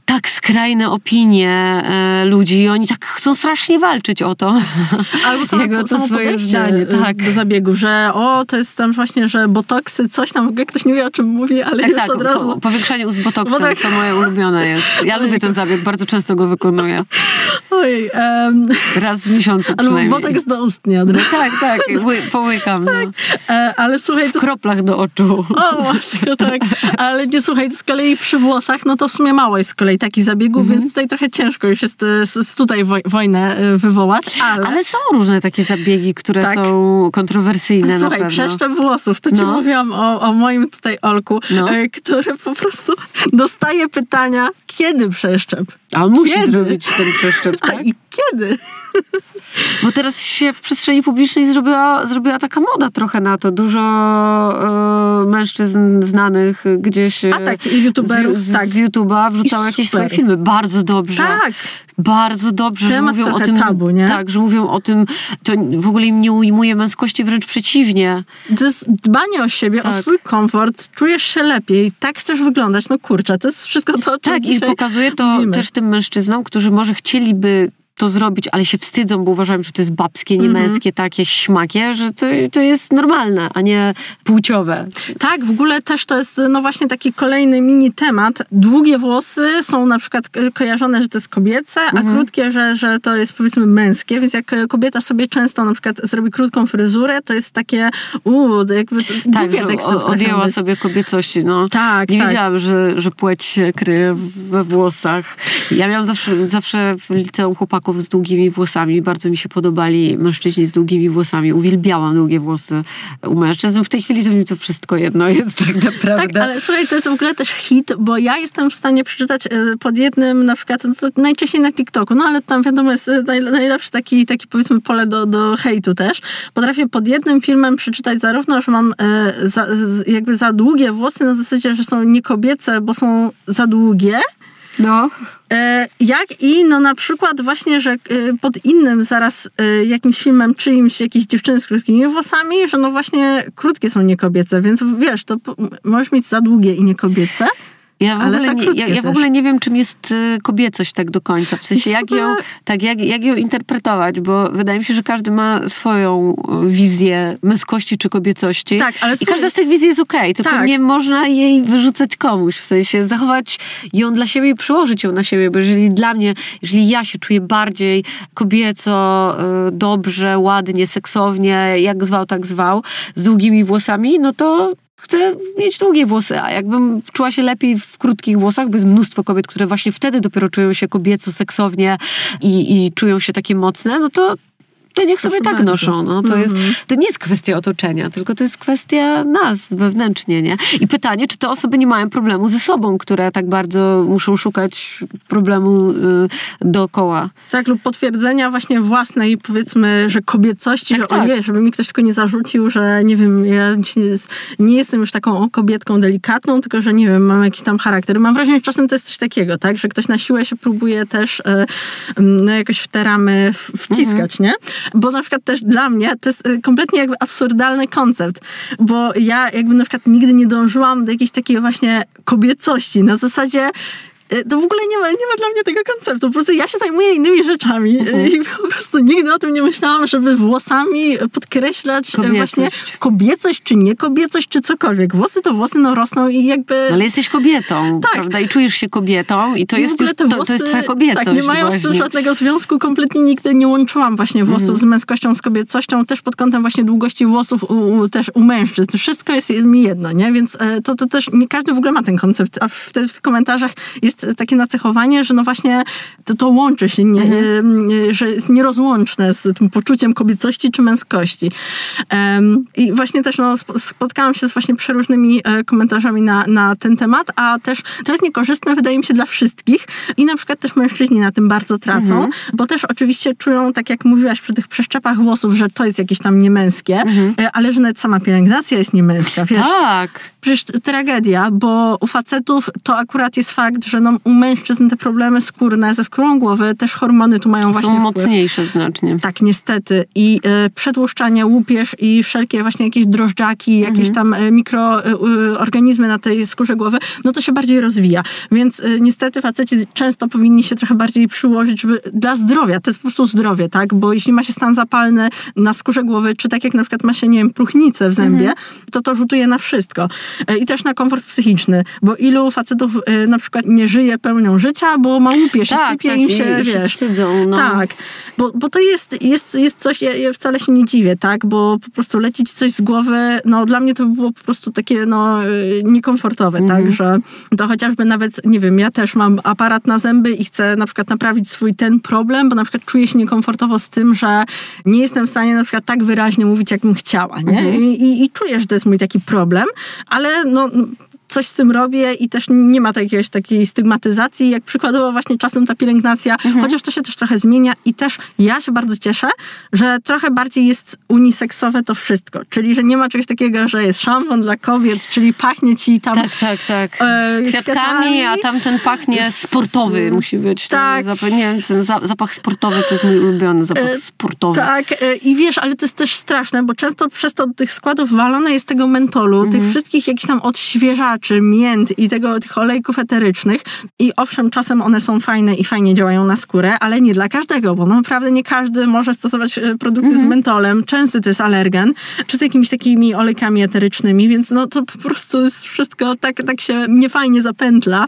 tak skrajne opinie e, ludzi i oni tak chcą strasznie walczyć o to. Albo samo, Jego samo podejście tak. do zabiegu, że o, to jest tam właśnie, że botoksy, coś tam, w ogóle ktoś nie wie o czym mówi, ale tak, już tak, od razu. Po, powiększanie ust botoksem, tak. to moje ulubione jest. Ja lubię ten zabieg, bardzo często go wykonuję. O Oj, em, Raz w miesiącu albo przynajmniej. botoks do ust nie. Tak, tak, ły- połykam. No. E, ale słuchaj, W to kroplach do oczu. O, matko, tak. Ale nie słuchaj, to z kolei przy włosach, no to w sumie mało jest z kolei takich zabiegów, Mhm. więc tutaj trochę ciężko już jest e, tutaj woj- wojnę e, wywołać, ale... Ale są różne takie zabiegi, które Tak. są kontrowersyjne Słuchaj, przeszczep włosów, to ci No. mówiłam o, o moim tutaj Olku, No. e, który po prostu dostaje pytania, kiedy przeszczep? A on musi Kiedy? zrobić ten przeszczep, A tak? i kiedy? Bo teraz się w przestrzeni publicznej zrobiła, zrobiła taka moda trochę na to. Dużo e, mężczyzn znanych gdzieś e, A tak, i youtuberów, z, z, tak. z YouTube'a wrzucało jakieś swoje filmy. Bardzo dobrze. Tak. Bardzo dobrze, Temat że mówią o tym. tabu, nie? Tak, że mówią o tym. To w ogóle im nie ujmuje męskości, wręcz przeciwnie. To jest dbanie o siebie, o Tak. swój komfort, czujesz się lepiej, tak chcesz wyglądać, no kurczę, to jest wszystko to, o czym Tak, i pokazuje to mówimy. też tym mężczyznom, którzy może chcieliby to zrobić, ale się wstydzą, bo uważają, że to jest babskie, nie męskie, takie śmakie, że to, to jest normalne, a nie płciowe. Tak, w ogóle też to jest no właśnie taki kolejny mini temat. Długie włosy są na przykład ko- kojarzone, że to jest kobiece, a Mhm. krótkie, że, że to jest powiedzmy męskie, więc jak e, kobieta sobie często na przykład zrobi krótką fryzurę, to jest takie uuu, jakby to Tak, że odjęła być. sobie kobiecości. No. Tak, Nie tak. wiedziałam, że, że płeć się kryje we włosach. Ja miałam zawsze, zawsze w liceum chłopaków z długimi włosami. Bardzo mi się podobali mężczyźni z długimi włosami. Uwielbiałam długie włosy u mężczyzn. W tej chwili to mi to wszystko jedno jest tak naprawdę. Tak, ale słuchaj, to jest w ogóle też hit, bo ja jestem w stanie przeczytać e, pod jednym, na przykład, no najczęściej na TikToku, no ale tam wiadomo jest e, naj, najlepszy taki, taki powiedzmy pole do, do hejtu też. Potrafię pod jednym filmem przeczytać zarówno, że mam e, za, jakby za długie włosy na zasadzie, że są niekobiece, bo są za długie, No. E, Jak i no na przykład właśnie, że e, pod innym zaraz e, jakimś filmem czyimś jakieś dziewczyny z krótkimi włosami, że no właśnie krótkie są niekobiece, więc wiesz, to możesz mieć za długie i niekobiece. Ja w, ogóle nie, ja, ja w ogóle nie wiem, czym jest y, kobiecość tak do końca. W sensie, jak ją, tak, jak, jak ją interpretować, bo wydaje mi się, że każdy ma swoją y, wizję męskości czy kobiecości. Tak, ale I słuchaj- każda z tych wizji jest okej, tylko Tak. nie można jej wyrzucać komuś. W sensie, zachować ją dla siebie i przyłożyć ją na siebie, bo jeżeli dla mnie, jeżeli ja się czuję bardziej kobieco, y, dobrze, ładnie, seksownie, jak zwał, tak zwał, z długimi włosami, no to chcę mieć długie włosy, a jakbym czuła się lepiej w krótkich włosach, bo jest mnóstwo kobiet, które właśnie wtedy dopiero czują się kobieco, seksownie i, i czują się takie mocne, no to to niech sobie Proszę tak bardzo. noszą. No. To, jest, to nie jest kwestia otoczenia, tylko to jest kwestia nas wewnętrznie. Nie? I pytanie, czy te osoby nie mają problemu ze sobą, które tak bardzo muszą szukać problemu y, dookoła. Tak, lub potwierdzenia właśnie własnej, powiedzmy, że kobiecości, Tak, że tak. o nie, żeby mi ktoś tylko nie zarzucił, że nie wiem, ja nie, jestem już taką kobietką delikatną, tylko że nie wiem, mam jakiś tam charakter. Mam wrażenie, że czasem to jest coś takiego, tak, że ktoś na siłę się próbuje też e, no, jakoś w te ramy wciskać, nie? Bo na przykład też dla mnie to jest e, kompletnie jakby absurdalny koncept, bo ja jakby na przykład nigdy nie dążyłam do jakiejś takiej właśnie kobiecości, na zasadzie to w ogóle nie ma, nie ma dla mnie tego konceptu. Po prostu ja się zajmuję innymi rzeczami e, i po prostu nigdy o tym nie myślałam, żeby włosami podkreślać e, Kobiecość. właśnie kobiecość, czy nie kobiecość, czy cokolwiek. Włosy to włosy, no rosną i jakby... No, ale jesteś kobietą, Tak. prawda? I czujesz się kobietą i to I jest już, to, to jest włosy, twoja kobiecość. Tak, nie mają z tym żadnego związku. Kompletnie nigdy nie łączyłam właśnie włosów Mhm. z męskością, z kobiecością. Też pod kątem właśnie długości włosów u, u, też u mężczyzn. Wszystko jest mi jedno, nie? Więc e, to, to też nie każdy w ogóle ma ten koncept. A w, w komentarzach jest takie nacechowanie, że no właśnie to, to łączy się, nie, Mhm. że jest nierozłączne z tym poczuciem kobiecości czy męskości. Em, I właśnie też no, sp- spotkałam się z właśnie przeróżnymi e, komentarzami na, na ten temat, a też to jest niekorzystne, wydaje mi się, dla wszystkich. I na przykład też mężczyźni na tym bardzo tracą, Mhm. bo też oczywiście czują, tak jak mówiłaś przy tych przeszczepach włosów, że to jest jakieś tam niemęskie, e, ale że nawet sama pielęgnacja jest niemęska, wiesz? Mhm. Tak. Przecież tragedia, bo u facetów to akurat jest fakt, że no, u mężczyzn te problemy skórne ze skórą głowy, też hormony tu mają właśnie Są wpływ. mocniejsze znacznie. Tak, niestety. I e, przedłuszczanie, łupież i wszelkie właśnie jakieś drożdżaki, jakieś tam e, mikroorganizmy na tej skórze głowy, no to się bardziej rozwija. Więc e, niestety faceci często powinni się trochę bardziej przyłożyć, żeby dla zdrowia, to jest po prostu zdrowie, tak? Bo jeśli ma się stan zapalny na skórze głowy, czy tak jak na przykład ma się, nie wiem, próchnicę w zębie, to to rzutuje na wszystko. E, I też na komfort psychiczny, bo ilu facetów e, na przykład nie żyje pełnią życia, bo ma łupie się, Tak, sypie tak, im się, i wiesz. wstydzą, no. Tak, bo, bo to jest, jest, jest coś, ja, ja wcale się nie dziwię, tak, bo po prostu lecić coś z głowy, no dla mnie to by było po prostu takie, no, y, niekomfortowe, Mhm. tak, że to chociażby nawet, nie wiem, ja też mam aparat na zęby i chcę na przykład naprawić swój ten problem, bo na przykład czuję się niekomfortowo z tym, że nie jestem w stanie na przykład tak wyraźnie mówić, jak bym chciała, nie? Mhm. I, i, I czuję, że to jest mój taki problem, ale no coś z tym robię i też nie ma to jakiegoś takiej stygmatyzacji, jak przykładowo właśnie czasem ta pielęgnacja, chociaż to się też trochę zmienia i też ja się bardzo cieszę, że trochę bardziej jest uniseksowe to wszystko, czyli że nie ma czegoś takiego, że jest szampon dla kobiet, czyli pachnie ci tam Tak, tak, tak. e, Kwiatkami, a tamten pachnie Z- sportowy musi być. Tak. Zapach, nie ten za, zapach sportowy to jest mój ulubiony zapach E, sportowy. Tak, e, i wiesz, ale to jest też straszne, bo często przez to tych składów walone jest tego mentolu, tych wszystkich jakichś tam odświeżaczy, mięt i tego, tych olejków eterycznych. I owszem, czasem one są fajne i fajnie działają na skórę, ale nie dla każdego, bo naprawdę nie każdy może stosować e, produkty z mentolem. Często to jest alergen, czy z jakimiś takimi olejkami eterycznymi, więc no to po prostu jest wszystko tak, tak się niefajnie zapętla,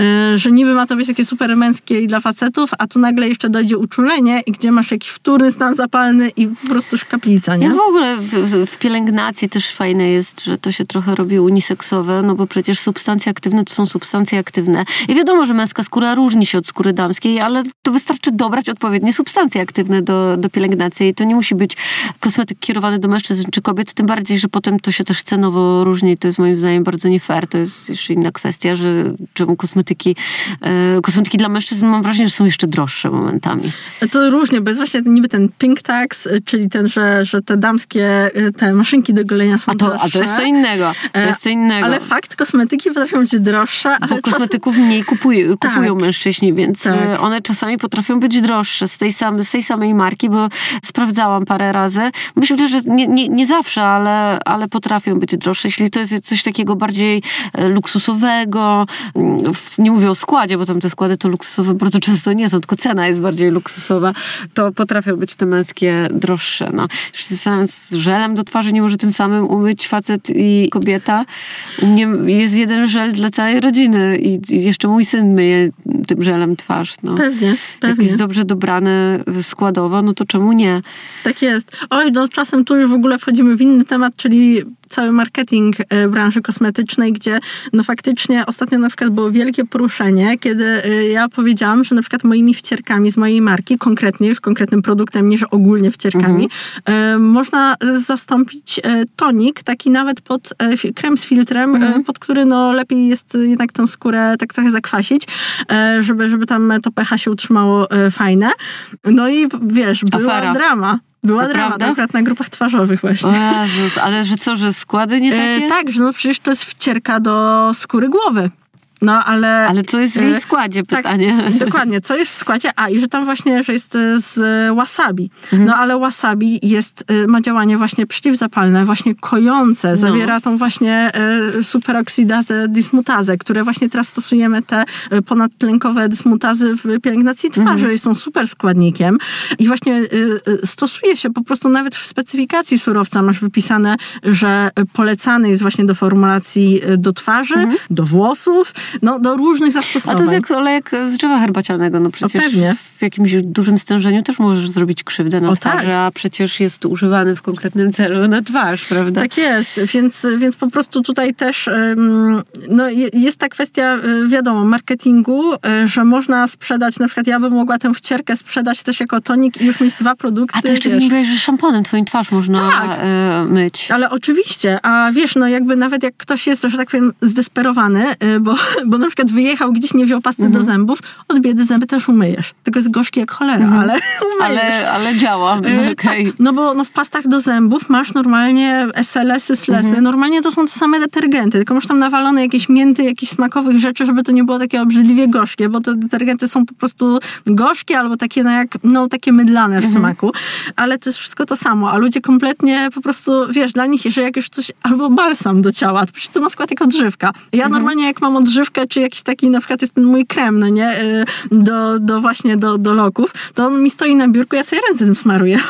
e, że niby ma to być takie super męskie i dla facetów, a tu nagle jeszcze dojdzie uczulenie i gdzie masz jakiś wtórny stan zapalny i po prostu szkaplica, nie? Ja w ogóle w, w- w pielęgnacji też fajne jest, że to się trochę robi uniseksowe, no bo przecież substancje aktywne to są substancje aktywne. I wiadomo, że męska skóra różni się od skóry damskiej, ale to wystarczy dobrać odpowiednie substancje aktywne do, do pielęgnacji i to nie musi być kosmetyk kierowany do mężczyzn czy kobiet, tym bardziej, że potem to się też cenowo różni. To jest moim zdaniem bardzo nie fair. To jest jeszcze inna kwestia, że czemu kosmetyki, e, kosmetyki dla mężczyzn mam wrażenie, że są jeszcze droższe momentami. To różnie, bo jest właśnie niby ten pink tax, y, czyli ten, że, że te damskie y, te maszynki do golenia są A to, a droższe. to jest co innego. To E, jest co innego. Ale fakt, kosmetyki potrafią być droższe, ale Bo czasem- kosmetyków mniej kupują, kupują Tak. mężczyźni, więc Tak. e, one czasami potrafią być droższe z tej, samej, z tej samej marki, bo sprawdzałam parę razy. Myślę, że nie, nie, nie zawsze, ale, ale potrafią być droższe. Jeśli to jest coś takiego bardziej e, luksusowego, mm, nie mówię o składzie, bo tam te składy to luksusowe bardzo często nie są, tylko cena jest bardziej luksusowa, to potrafią być te męskie droższe. No. Już z żelem do twarzy nie może tym samym umyć facet i kobieta. U mnie jest jeden żel dla całej rodziny i jeszcze mój syn myje tym żelem twarz. No. Pewnie, Jak pewnie. jest dobrze dobrane składowo, no to czemu nie? Tak jest. Oj, no czasem tu już w ogóle wchodzimy w inny temat, czyli cały marketing e, branży kosmetycznej, gdzie no faktycznie ostatnio na przykład było wielkie poruszenie, kiedy e, ja powiedziałam, że na przykład moimi wcierkami z mojej marki, konkretnie już konkretnym produktem, nie że ogólnie wcierkami, e, można zastąpić tonik, taki nawet pod krem z filtrem, e, pod który no lepiej jest jednak tą skórę tak trochę zakwasić, żeby, żeby tam to pH się utrzymało fajne. No i wiesz, była Afera. drama. Była drama, to akurat na grupach twarzowych właśnie. O Jezus, ale że co, że składy nie takie? E, tak, że no przecież to jest wcierka do skóry głowy. No ale... Ale co jest w e, jej składzie, tak, pytanie. Dokładnie, co jest w składzie? A, i że tam właśnie, że jest e, z wasabi. Mhm. No ale wasabi jest, e, ma działanie właśnie przeciwzapalne, właśnie kojące. Zawiera tą właśnie superoksydazę dysmutazę, które właśnie teraz stosujemy te ponadtlenkowe dysmutazy w pielęgnacji twarzy. Mhm. Są super składnikiem i właśnie stosuje się po prostu nawet w specyfikacji surowca masz wypisane, że polecany jest właśnie do formulacji do twarzy, do włosów, no do różnych Mhm. A zastosowań. to jest jak olejek z drzewa herbacianego. No przecież pewnie. w jakimś dużym stężeniu też możesz zrobić krzywdę na O, twarzy, tak. a przecież jest używany w konkretnym celu na twarz, prawda? Tak jest, więc, więc po prostu tutaj też no, je- jest ta kwestia, y, wiadomo, marketingu, y, że można sprzedać, na przykład ja bym mogła tę wcierkę sprzedać też jako tonik i już mieć dwa produkty. A to jeszcze wiesz. mi mówiłeś, że szamponem twoim twarz można Tak. e, myć. Ale oczywiście, a wiesz, no jakby nawet jak ktoś jest, że tak powiem, zdesperowany, bo, bo na przykład wyjechał gdzieś, nie wziął pasty do zębów, od biedy zęby też umyjesz. Tylko jest gorzki jak cholera, ale umyjesz. Ale, ale działa. Y, No, tak, no bo no w pastach do zębów masz normalnie SLS-y, slesy. Mhm. Normalnie to są te same detergenty, tylko masz tam nawalone jakieś mięty, jakieś smakowych rzeczy, żeby to nie było takie obrzydliwie gorzkie, bo te detergenty są po prostu gorzkie albo takie no jak, no takie mydlane Mhm. w smaku. Ale to jest wszystko to samo, a ludzie kompletnie po prostu, wiesz, dla nich, że jak już coś, albo balsam do ciała, to przecież to ma skład jak odżywka. Ja Mhm. normalnie jak mam odżywkę, czy jakiś taki, na przykład jest ten mój krem, no nie, y, do, do właśnie do, do loków, to on mi stoi na biurku, ja sobie ręce tym smaruję.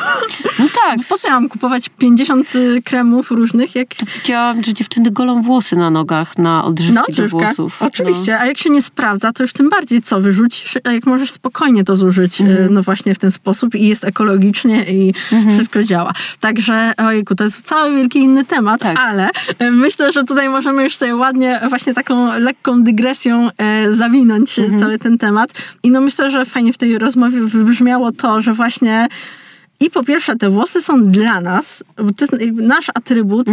No tak. Po co ja mam kupować 50 y, kremów różnych, jak... To widziałam, że dziewczyny golą włosy na nogach, na odżywki No, do włosów. Oczywiście, a jak się nie sprawdza, to już tym bardziej co wyrzucisz, a jak możesz spokojnie to zużyć, Mhm. y, no właśnie w ten sposób i jest ekologicznie i wszystko działa. Także, ojku, to jest cały wielki inny temat, Tak. ale myślę, że tutaj możemy już sobie ładnie właśnie taką lekką dygresją e, zawinąć Mhm. cały ten temat. I no myślę, że fajnie w tej rozmowie wybrzmiało to, że właśnie i po pierwsze, te włosy są dla nas, bo to jest nasz atrybut,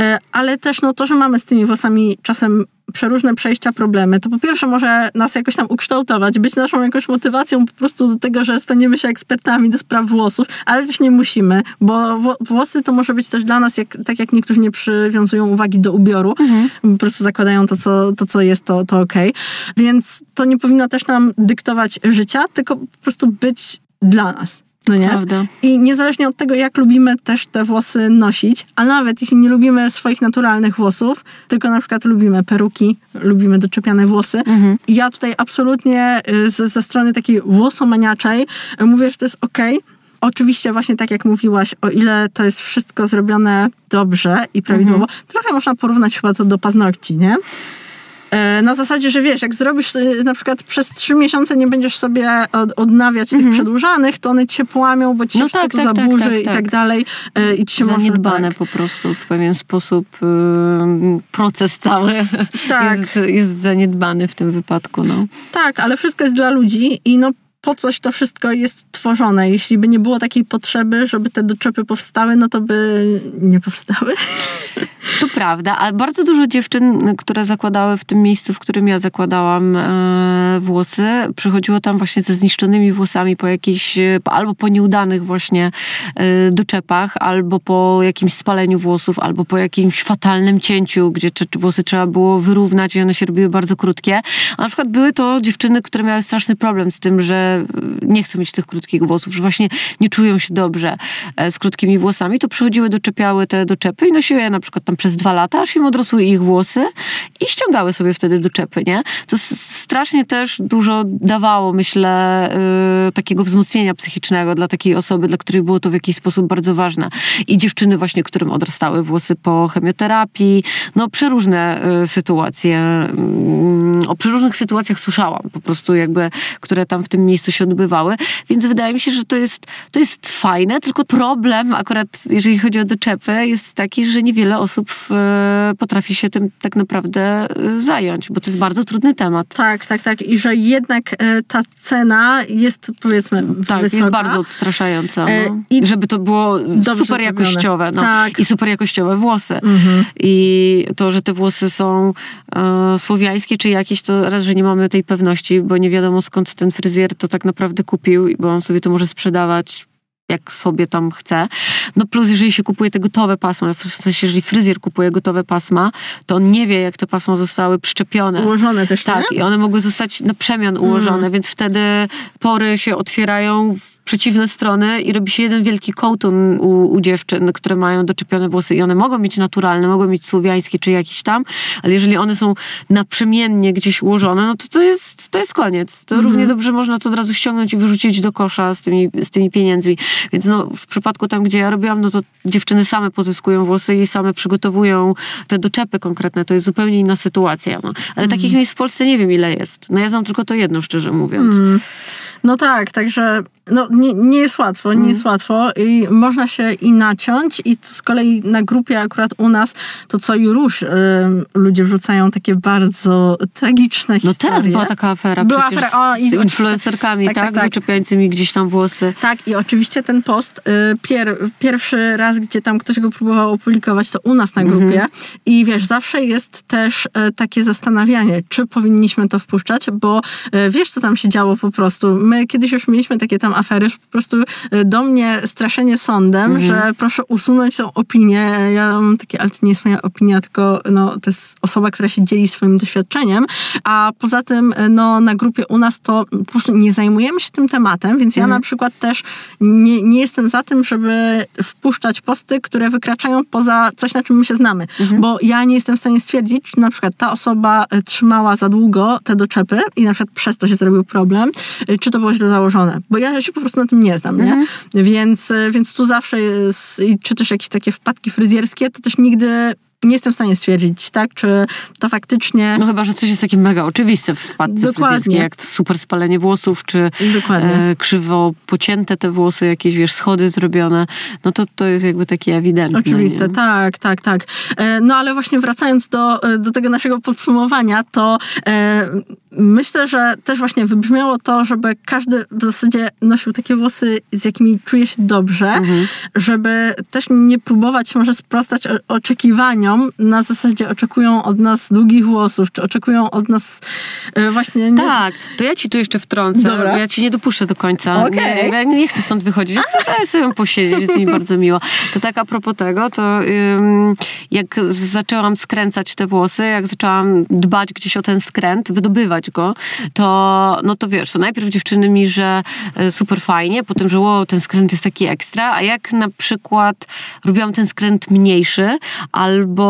e, ale też no, to, że mamy z tymi włosami czasem przeróżne przejścia, problemy, to po pierwsze może nas jakoś tam ukształtować, być naszą jakąś motywacją po prostu do tego, że staniemy się ekspertami do spraw włosów, ale też nie musimy, bo włosy to może być też dla nas, jak, tak jak niektórzy nie przywiązują uwagi do ubioru, po prostu zakładają to, co, to, co jest, to, to okej. Więc to nie powinno też nam dyktować życia, tylko po prostu być dla nas. No nie? Prawda. I niezależnie od tego, jak lubimy też te włosy nosić, a nawet jeśli nie lubimy swoich naturalnych włosów, tylko na przykład lubimy peruki, lubimy doczepiane włosy, ja tutaj absolutnie y, z, ze strony takiej włosomaniaczej y, mówię, że to jest okej. Oczywiście właśnie tak jak mówiłaś, o ile to jest wszystko zrobione dobrze i prawidłowo, trochę można porównać chyba to do paznokci, nie? E, Na zasadzie, że wiesz, jak zrobisz y, na przykład przez trzy miesiące nie będziesz sobie od, odnawiać tych przedłużanych, to one ci się połamią, bo ci się No wszystko tak, to tak, zaburzy tak, i tak. tak dalej. e, I ci się może... Zaniedbane Tak, po prostu w pewien sposób proces cały Tak. jest, jest zaniedbany w tym wypadku. No. tak, ale wszystko jest dla ludzi i no po coś to wszystko jest tworzone. Jeśli by nie było takiej potrzeby, żeby te doczepy powstały, no to by nie powstały. To prawda, ale bardzo dużo dziewczyn, które zakładały w tym miejscu, w którym ja zakładałam e, włosy, przychodziło tam właśnie ze zniszczonymi włosami po jakiejś, e, albo po nieudanych właśnie e, doczepach, albo po jakimś spaleniu włosów, albo po jakimś fatalnym cięciu, gdzie włosy trzeba było wyrównać i one się robiły bardzo krótkie. A na przykład były to dziewczyny, które miały straszny problem z tym, że nie chcą mieć tych krótkich włosów, że właśnie nie czują się dobrze e, z krótkimi włosami, to przychodziły, doczepiały te doczepy i nosiły je na przykład tam przez dwa lata, aż im odrosły ich włosy i ściągały sobie wtedy doczepy, nie? To strasznie też dużo dawało, myślę, y, takiego wzmocnienia psychicznego dla takiej osoby, dla której było to w jakiś sposób bardzo ważne. I dziewczyny właśnie, którym odrastały włosy po chemioterapii, no przeróżne y, sytuacje, mm, o przeróżnych sytuacjach słyszałam po prostu jakby, które tam w tym miejscu się odbywały, więc wydaje mi się, że to jest, to jest fajne, tylko problem akurat, jeżeli chodzi o doczepy, jest taki, że niewiele osób e, potrafi się tym tak naprawdę e, zająć, bo to jest bardzo trudny temat. Tak, tak, tak. I że jednak e, ta cena jest powiedzmy Tak, wysoka. jest bardzo odstraszająca. No. i Żeby to było super jakościowe. No. Tak. I super jakościowe włosy. I to, że te włosy są e, słowiańskie czy jakieś, to raz, że nie mamy tej pewności, bo nie wiadomo skąd ten fryzjer to tak naprawdę kupił, bo on sobie to może sprzedawać jak sobie tam chce. No plus, jeżeli się kupuje te gotowe pasma, w sensie, jeżeli fryzjer kupuje gotowe pasma, to on nie wie, jak te pasma zostały przyczepione. Ułożone też, Tak, nie? i one mogły zostać na przemian ułożone, więc wtedy pory się otwierają przeciwne strony i robi się jeden wielki kołtun u, u dziewczyn, które mają doczepione włosy i one mogą mieć naturalne, mogą mieć słowiańskie czy jakieś tam, ale jeżeli one są naprzemiennie gdzieś ułożone, no to to jest, to jest koniec. To równie dobrze można to od razu ściągnąć i wyrzucić do kosza z tymi, z tymi pieniędzmi. Więc no, w przypadku tam, gdzie ja robiłam, no to dziewczyny same pozyskują włosy i same przygotowują te doczepy konkretne. To jest zupełnie inna sytuacja. No. Ale takich miejsc w Polsce nie wiem ile jest. No ja znam tylko to jedno, szczerze mówiąc. No tak, także no, nie, nie jest łatwo, nie Mm. jest łatwo i można się i naciąć i z kolei na grupie akurat u nas to co i róż y, ludzie wrzucają takie bardzo tragiczne No historie. teraz była taka afera Była przecież afera, o, i z influencerkami, tak? tak, tak, tak. Doczepiającymi gdzieś tam włosy. Tak, i oczywiście ten post, y, pier, pierwszy raz, gdzie tam ktoś go próbował opublikować, to u nas na Mhm. grupie. I wiesz, zawsze jest też y, takie zastanawianie, czy powinniśmy to wpuszczać, bo y, wiesz, co tam się działo po prostu. My kiedyś już mieliśmy takie tam afery, że po prostu y, do mnie straszenie sądem, Mhm. że proszę usunąć tą opinię. Ja mam takie, ale to nie jest moja opinia, tylko no, to jest osoba, która się dzieli swoim doświadczeniem, a poza tym y, no, na grupie u nas to po prostu nie zajmujemy się tym tematem, więc Mhm. ja na przykład też nie, nie jestem za tym, żeby wpuszczać posty, które wykraczają poza coś, na czym my się znamy, Mhm. bo ja nie jestem w stanie stwierdzić, czy na przykład ta osoba y, trzymała za długo te doczepy i na przykład przez to się zrobił problem, czy to było źle założone, bo ja się po prostu na tym nie znam, Mhm. nie? Więc, y, więc tu zawsze jest, czy też jakieś takie wpadki fryzjerskie, to też nigdy nie jestem w stanie stwierdzić, tak, czy to faktycznie... No chyba, że coś jest takie mega oczywiste w wpadce Dokładnie. jak super spalenie włosów, czy e, krzywo pocięte te włosy, jakieś, wiesz, schody zrobione, no to to jest jakby takie ewidentne. Oczywiste, nie? tak, tak, tak. E, No ale właśnie wracając do, e, do tego naszego podsumowania, to e, myślę, że też właśnie wybrzmiało to, żeby każdy w zasadzie nosił takie włosy, z jakimi czuje się dobrze, Mhm. żeby też nie próbować może sprostać o- na zasadzie oczekują od nas długich włosów, czy oczekują od nas e, właśnie... Nie, Tak, to ja ci tu jeszcze wtrącę, Dobra. bo ja ci nie dopuszczę do końca. Okej. Nie, ja nie chcę stąd wychodzić, ja chcę sobie- posiedzieć, jest mi bardzo miło. To tak a propos tego, to ym, jak zaczęłam skręcać te włosy, jak zaczęłam dbać gdzieś o ten skręt, wydobywać go, to no to wiesz, to najpierw dziewczyny mi, że e, super fajnie, potem, że wow, ten skręt jest taki ekstra, a jak na przykład robiłam ten skręt mniejszy, albo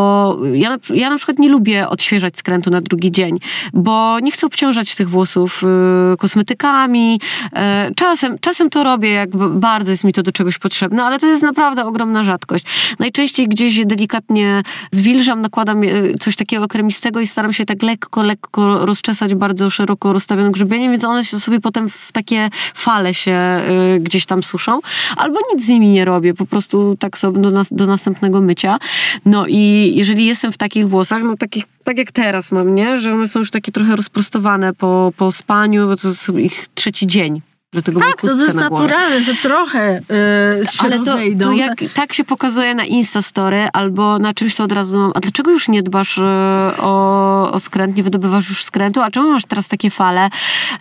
ja, na- ja na przykład nie lubię odświeżać skrętu na drugi dzień, bo nie chcę obciążać tych włosów y, kosmetykami. E, czasem, czasem to robię, jak bardzo jest mi to do czegoś potrzebne, ale to jest naprawdę ogromna rzadkość. Najczęściej gdzieś delikatnie zwilżam, nakładam e, coś takiego kremistego i staram się tak lekko, lekko rozczesać bardzo szeroko rozstawionym grzebieniem, więc one się sobie potem w takie fale się y, gdzieś tam suszą. Albo nic z nimi nie robię, po prostu tak sobie do, nas, do następnego mycia. No i jeżeli jestem w takich włosach, no takich, tak jak teraz mam, nie? Że one są już takie trochę rozprostowane po, po spaniu, bo to jest ich trzeci dzień. Dlatego Tak, to, jest na naturalne, że trochę e, się Ale to, to jak tak się pokazuje na Instastory albo na czymś, to od razu a dlaczego już nie dbasz e, o, o skręt, nie wydobywasz już skrętu, a czemu masz teraz takie fale,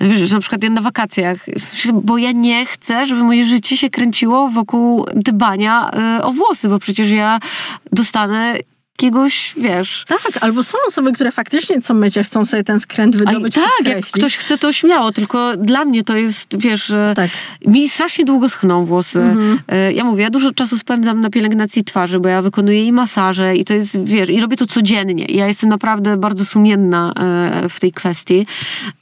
Wiesz, że na przykład ja na wakacjach, bo ja nie chcę, żeby moje życie się kręciło wokół dbania e, o włosy, bo przecież ja dostanę jakiegoś, wiesz... Tak, albo są osoby, które faktycznie co mycie chcą sobie ten skręt A, wydobyć. tak, jak ktoś chce, to śmiało, tylko dla mnie to jest, wiesz, Tak. mi strasznie długo schną włosy. Mhm. E, Ja mówię, ja dużo czasu spędzam na pielęgnacji twarzy, bo ja wykonuję i masaże i to jest, wiesz, i robię to codziennie. Ja jestem naprawdę bardzo sumienna e, w tej kwestii,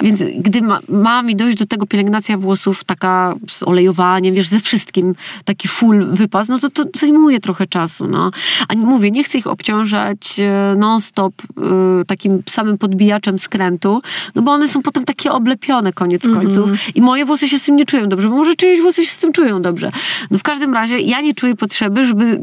więc gdy ma, ma mi dojść do tego pielęgnacja włosów, taka z olejowaniem, wiesz, ze wszystkim, taki full wypas, no to to zajmuje trochę czasu, no. A mówię, nie chcę ich obciążać e, non-stop e, takim samym podbijaczem skrętu, no bo one są potem takie oblepione koniec końców i moje włosy się z tym nie czują dobrze, bo może czyjeś włosy się z tym czują dobrze. No w każdym razie ja nie czuję potrzeby, żeby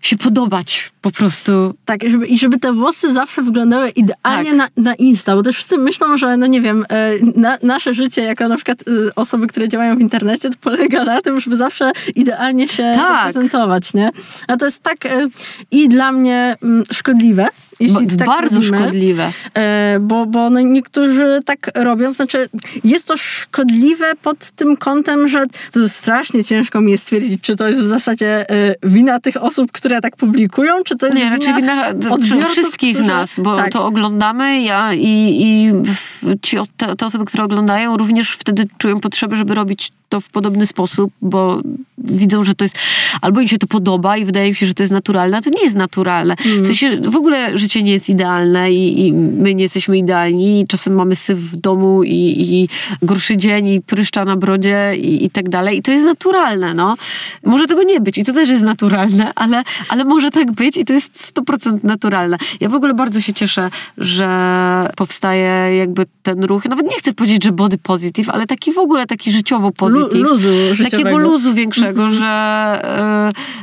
się podobać po prostu. Tak, i żeby, i żeby te włosy zawsze wyglądały idealnie Tak. na, na Insta, bo też wszyscy myślą, że no nie wiem, e, na, nasze życie jako na przykład e, osoby, które działają w internecie, to polega na tym, żeby zawsze idealnie się Tak. zaprezentować, nie? A to jest tak e, i dla mnie mm, szkodliwe, jeśli Bo- tak bardzo robimy. szkodliwe. E, bo, bo no niektórzy tak robią, znaczy jest to szkodliwe pod tym kątem, że to strasznie ciężko mi jest stwierdzić, czy to jest w zasadzie e, wina tych osób, które tak publikują, czy to jest Nie, raczej wina odbiorców, wszystkich którzy- nas, bo tak. to oglądamy ja, i, i ci, te, te osoby, które oglądają, również wtedy czują potrzebę, żeby robić to w podobny sposób, bo widzą, że to jest, albo im się to podoba i wydaje mi się, że to jest naturalne, a to nie jest naturalne. Mm. W sensie w ogóle życie nie jest idealne i, i my nie jesteśmy idealni. Czasem mamy syf w domu i, i gorszy dzień i pryszcza na brodzie i, i tak dalej. I to jest naturalne, no. Może tego nie być i to też jest naturalne, ale, ale może tak być i to jest 100% naturalne. Ja w ogóle bardzo się cieszę, że powstaje jakby ten ruch, nawet nie chcę powiedzieć, że body positive, ale taki w ogóle taki życiowo positive. Lu- luzu życiowego. Takiego luzu większego, że,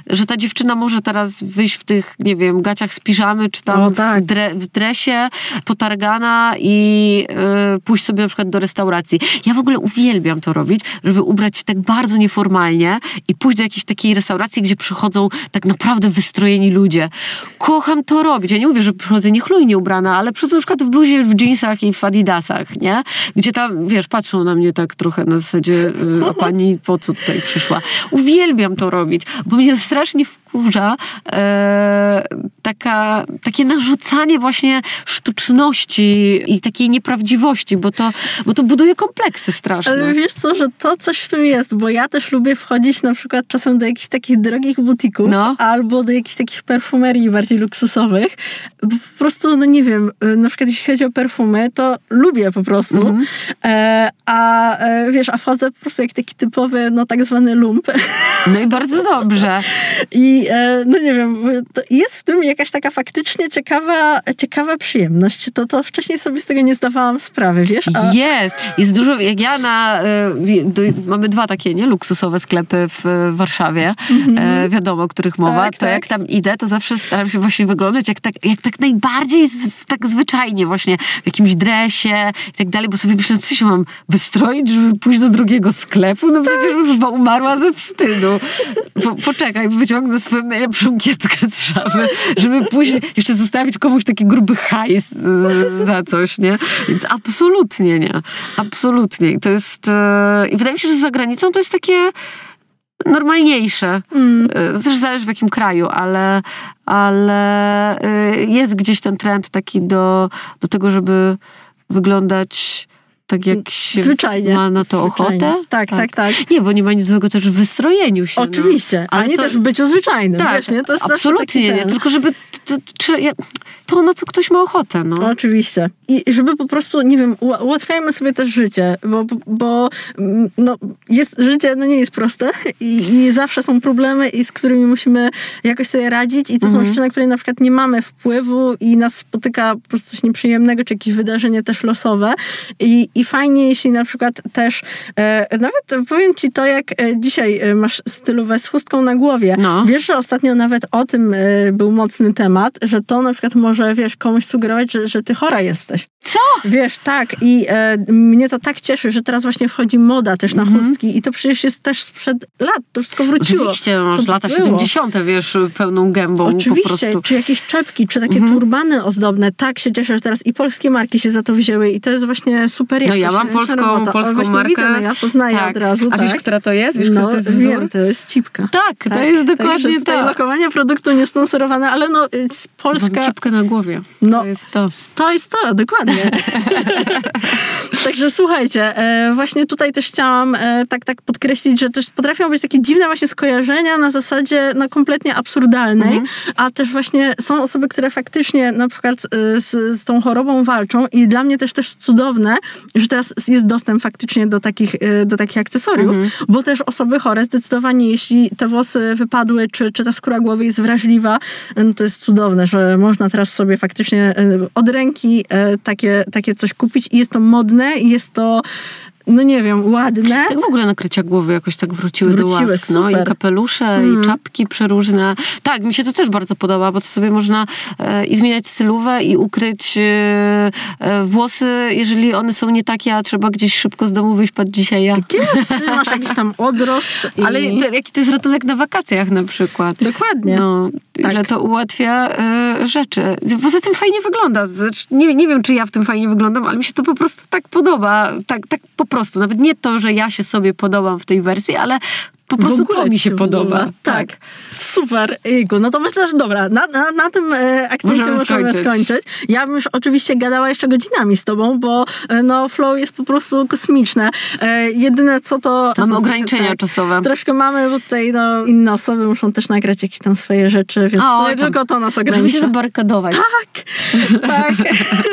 e, że ta dziewczyna może teraz wyjść w tych, nie wiem, gaciach z piżamy, czy tam O, tak. w, dre, w dresie, potargana i e, pójść sobie na przykład do restauracji. Ja w ogóle uwielbiam to robić, żeby ubrać się tak bardzo nieformalnie i pójść do jakiejś takiej restauracji, gdzie przychodzą tak naprawdę wystrojeni ludzie. Kocham to robić. Ja nie mówię, że przychodzę niechlujnie ubrana, ale przychodzę na przykład w bluzie, w jeansach i w adidasach, nie? Gdzie tam, wiesz, patrzą na mnie tak trochę na zasadzie, y, a pani po co tutaj przyszła? Uwielbiam to robić, bo mnie strasznie wkurza e, taka, takie narzucanie właśnie sztuczności i takiej nieprawdziwości, bo to, bo to buduje kompleksy straszne. Ale wiesz co, że to coś w tym jest, bo ja też lubię wchodzić na przykład czasem do jakichś takich drogich butików No. albo do jakichś takich perfumerii bardziej luksusowych. Po prostu, no nie wiem, na przykład jeśli chodzi o perfumy, to lubię po prostu. Mhm. E, a e, wiesz, a wchodzę po prostu jak taki typowy, no tak zwany lump. No i bardzo dobrze. I e, no nie wiem, jest w tym jakaś taka faktycznie ciekawa, ciekawa przyjemność. To, to wcześniej sobie z tego nie zdawałam sprawy, wiesz? A, Jest, jest dużo, jak ja na, e, mamy dwa takie, nie, luksusowe sklepy w Warszawie, e, wiadomo, o których mowa. Tak, to tak. jak tam idę, to zawsze staram się właśnie wyglądać jak tak, jak tak najbardziej z, tak zwyczajnie właśnie, w jakimś dresie i tak dalej, bo sobie myślę, co się mam wystroić, żeby pójść do drugiego sklepu? No przecież bym chyba umarła ze wstydu. Po, poczekaj, wyciągnę swoją najlepszą kieckę z szafy, żeby później jeszcze zostawić komuś taki gruby hajs e, za coś, nie? Więc absolutnie nie. Absolutnie. I to jest... E, I wydaje mi się, że za granicą to jest takie normalniejsze. Mm. E, Też zależy w jakim kraju, ale, ale jest gdzieś ten trend taki do, do tego, żeby wyglądać tak, jak się Zwyczajnie. ma na to Zwyczajnie. ochotę. Tak, tak, tak. Nie, bo nie ma nic złego też w wystrojeniu się. Oczywiście, no. ale nie to- też w byciu zwyczajnym, tak, wiesz, nie? To jest absolutnie nie. Tylko żeby to, to, to, na co ktoś ma ochotę, no. Oczywiście. I żeby po prostu, nie wiem, ułatwiajmy sobie też życie, bo, bo mm, no, jest, życie no nie jest proste i, i zawsze są problemy, i z którymi musimy jakoś sobie radzić i to są rzeczy, na które na przykład nie mamy wpływu i nas spotyka po prostu coś nieprzyjemnego, czy jakieś wydarzenie też losowe i, i fajnie, jeśli na przykład też, e, nawet powiem ci to, jak e, dzisiaj e, masz stylówę z chustką na głowie. No. Wiesz, że ostatnio nawet o tym był mocny temat, że to na przykład może, wiesz, komuś sugerować, że, że ty chora jesteś. Co? Wiesz, tak. I mnie to tak cieszy, że teraz właśnie wchodzi moda też na chustki i to przecież jest też sprzed lat. To wszystko wróciło. Oczywiście, masz To lata było. 70., wiesz, pełną gębą Oczywiście. Mhm. czy jakieś czepki, czy takie turbany ozdobne. Tak się cieszę, że teraz i polskie marki się za to wzięły i to jest właśnie super No ja mam polską, robota. Polską markę. Widzę, no ja poznaję tak. od razu. A tak. wiesz, która to jest? Wiesz, no, kto to jest wzór? wiem, to jest cipka. Tak, to jest dokładnie tak. lokowanie produktu niesponsorowane, ale no y, z Mam Polska... czipkę na głowie. No. To jest to. To jest to, dokładnie. Także słuchajcie, e, właśnie tutaj też chciałam e, tak, tak podkreślić, że też potrafią być takie dziwne właśnie skojarzenia na zasadzie no, kompletnie absurdalnej, a też właśnie są osoby, które faktycznie na przykład e, z, z tą chorobą walczą i dla mnie też też cudowne, że teraz jest dostęp faktycznie do takich, e, do takich akcesoriów, bo też osoby chore zdecydowanie, jeśli te włosy wypadły, czy, czy ta skóra głowy jest wrażliwa, no to jest cudowne, że można teraz sobie faktycznie e, od ręki takie, takie coś kupić i jest to modne jest to, no nie wiem, ładne. Tak w ogóle nakrycia głowy jakoś tak wróciły, Wróciły, do łask. No. Mm. I kapelusze, i czapki przeróżne. Tak, mi się to też bardzo podoba, bo to sobie można e, i zmieniać stylówę i ukryć e, e, włosy, jeżeli one są nie takie, a trzeba gdzieś szybko z domu wyjść pod dzisiaj ja. Czy masz jakiś tam odrost. I... Ale to, jaki to jest ratunek na wakacjach na przykład. Dokładnie. No, Tak. że to ułatwia e, rzeczy. Poza tym fajnie wygląda. Znaczy, nie, nie wiem, czy ja w tym fajnie wyglądam, ale mi się to po prostu tak podoba. Tak, tak po prostu. Nawet nie to, że ja się sobie podobam w tej wersji, ale po prostu to mi się podoba. Tak. Super. Jejku, no to myślę, że dobra, na, na, na tym e, akcencie Możemy możemy, skończyć. skończyć. Ja bym już oczywiście gadała jeszcze godzinami z tobą, bo e, no flow jest po prostu kosmiczne. Jedyne co to... Mamy to- ograniczenia czasowe. Troszkę mamy, bo tutaj no, inne osoby muszą też nagrać jakieś tam swoje rzeczy, więc O, tylko to nas Możemy się ogranicza. zabarykadować. Tak, tak.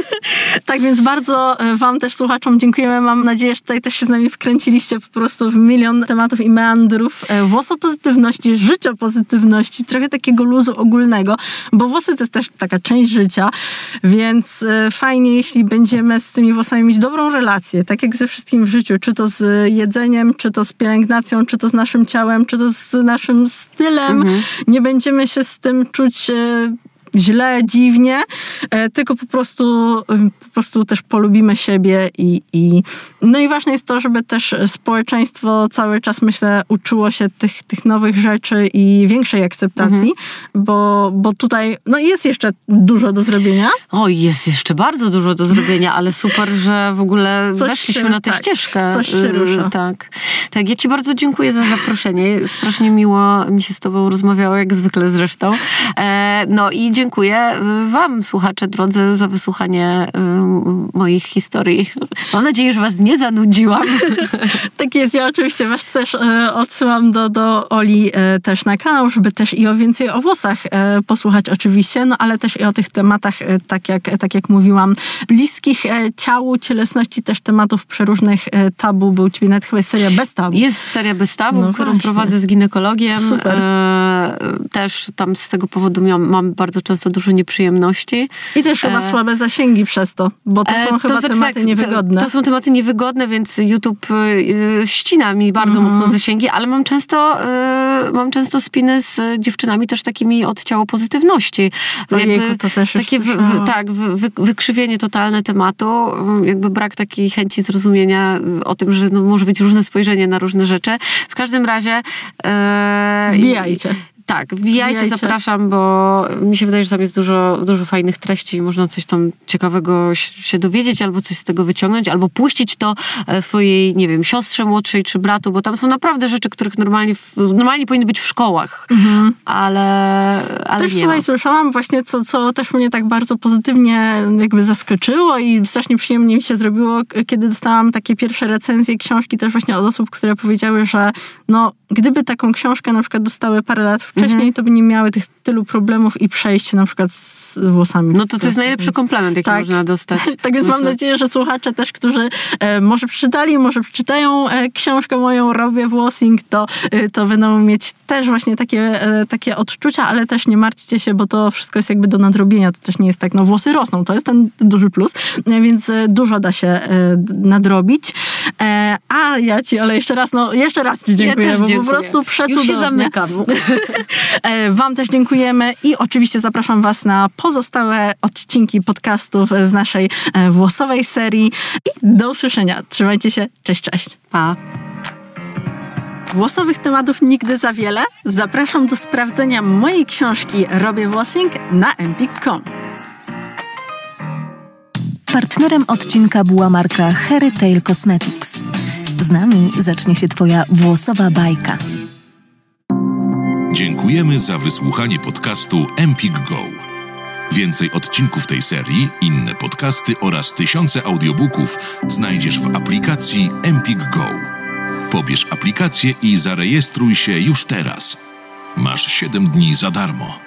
tak więc bardzo e, wam też słuchaczom dziękujemy. Mam nadzieję, że tutaj też się z nami wkręciliście po prostu w milion tematów i meandrów e, włosopozytywności, życiopozytywności, trochę takiego luzu ogólnego, bo włosy to jest też taka część życia, więc e, fajnie, jeśli będziemy z tymi włosami mieć dobrą relację, tak jak ze wszystkim w życiu, czy to z jedzeniem, czy to z pielęgnacją, czy to z naszym ciałem, czy to z naszym stylem. Nie będziemy się z tym czuć e, źle, dziwnie, e, tylko po prostu, e, po prostu też polubimy siebie i, i no i ważne jest to, żeby też społeczeństwo cały czas, myślę, uczyło się tych, tych nowych rzeczy i większej akceptacji, bo, bo tutaj no jest jeszcze dużo do zrobienia. Oj, jest jeszcze bardzo dużo do zrobienia, ale super, że w ogóle Coś weszliśmy się- na tę tak, ścieżkę. coś się Y, rusza. Tak. Tak, ja ci bardzo dziękuję za zaproszenie. Strasznie miło mi się z tobą rozmawiało, jak zwykle zresztą. E, no i dziękuję wam, słuchacze drodzy, za wysłuchanie y, moich historii. Mam nadzieję, że was nie zanudziłam. tak jest, ja oczywiście was też e, odsyłam do, do Oli e, też na kanał, żeby też i o więcej o włosach posłuchać oczywiście, no ale też i o tych tematach, tak, jak, tak jak mówiłam, bliskich ciału, cielesności, też tematów przeróżnych tabu. Był czyli nawet chyba seria bez tabu. Jest seria bez tabu, No którą właśnie. prowadzę z ginekologiem. Super. Też tam z tego powodu miałam, mam bardzo często dużo nieprzyjemności. I też chyba E, słabe zasięgi przez to, bo to są E, chyba znaczy tematy tak, niewygodne. To, to są tematy niewygodne, więc YouTube y, ścina mi bardzo Mhm. mocno zasięgi, ale mam często, y, mam często spiny z dziewczynami też takimi od ciało pozytywności. Ojejku, to też takie słyszałam. wy, Tak, wy, wy, wykrzywienie totalne tematu, jakby brak takiej chęci zrozumienia o tym, że no, może być różne spojrzenie na różne rzeczy. W każdym razie... y, Wbijajcie. Tak, wbijajcie, Wbijajcie. zapraszam, bo mi się wydaje, że tam jest dużo, dużo fajnych treści i można coś tam ciekawego się dowiedzieć, albo coś z tego wyciągnąć, albo puścić to e, swojej, nie wiem, siostrze młodszej czy bratu, bo tam są naprawdę rzeczy, których normalnie, normalnie powinny być w szkołach, ale, ale Też nie słuchaj, ma. słyszałam właśnie, co, co też mnie tak bardzo pozytywnie jakby zaskoczyło i strasznie przyjemnie mi się zrobiło, kiedy dostałam takie pierwsze recenzje książki też właśnie od osób, które powiedziały, że no, gdyby taką książkę na przykład dostały parę lat wcześniej, Mhm. to by nie miały tych tylu problemów i przejść na przykład z włosami. No to to jest najlepszy Więc- komplement, jaki tak. można dostać. Tak więc mam myślę. nadzieję, że słuchacze też, którzy e, może przeczytali, może przeczytają e, książkę moją Robię Włosing, to, e, to będą mieć też właśnie takie, e, takie odczucia, ale też nie martwcie się, bo to wszystko jest jakby do nadrobienia. To też nie jest tak, no włosy rosną, to jest ten duży plus, e, więc e, dużo da się nadrobić. A ja ci, ale jeszcze raz, no jeszcze raz ci dziękuję, też bo dziękuję. po prostu przecudownie. Już się zamykam. Wam też dziękujemy i oczywiście zapraszam Was na pozostałe odcinki podcastów z naszej e, włosowej serii i do usłyszenia. Trzymajcie się, cześć, cześć. Pa. Włosowych tematów nigdy za wiele. Zapraszam do sprawdzenia mojej książki Robię Włosing na empik.com. Partnerem odcinka była marka Harry Tail Cosmetics. Z nami zacznie się Twoja włosowa bajka. Dziękujemy za wysłuchanie podcastu Empik Go. Więcej odcinków tej serii, inne podcasty oraz tysiące audiobooków znajdziesz w aplikacji Empik Go. Pobierz aplikację i zarejestruj się już teraz. Masz 7 dni za darmo.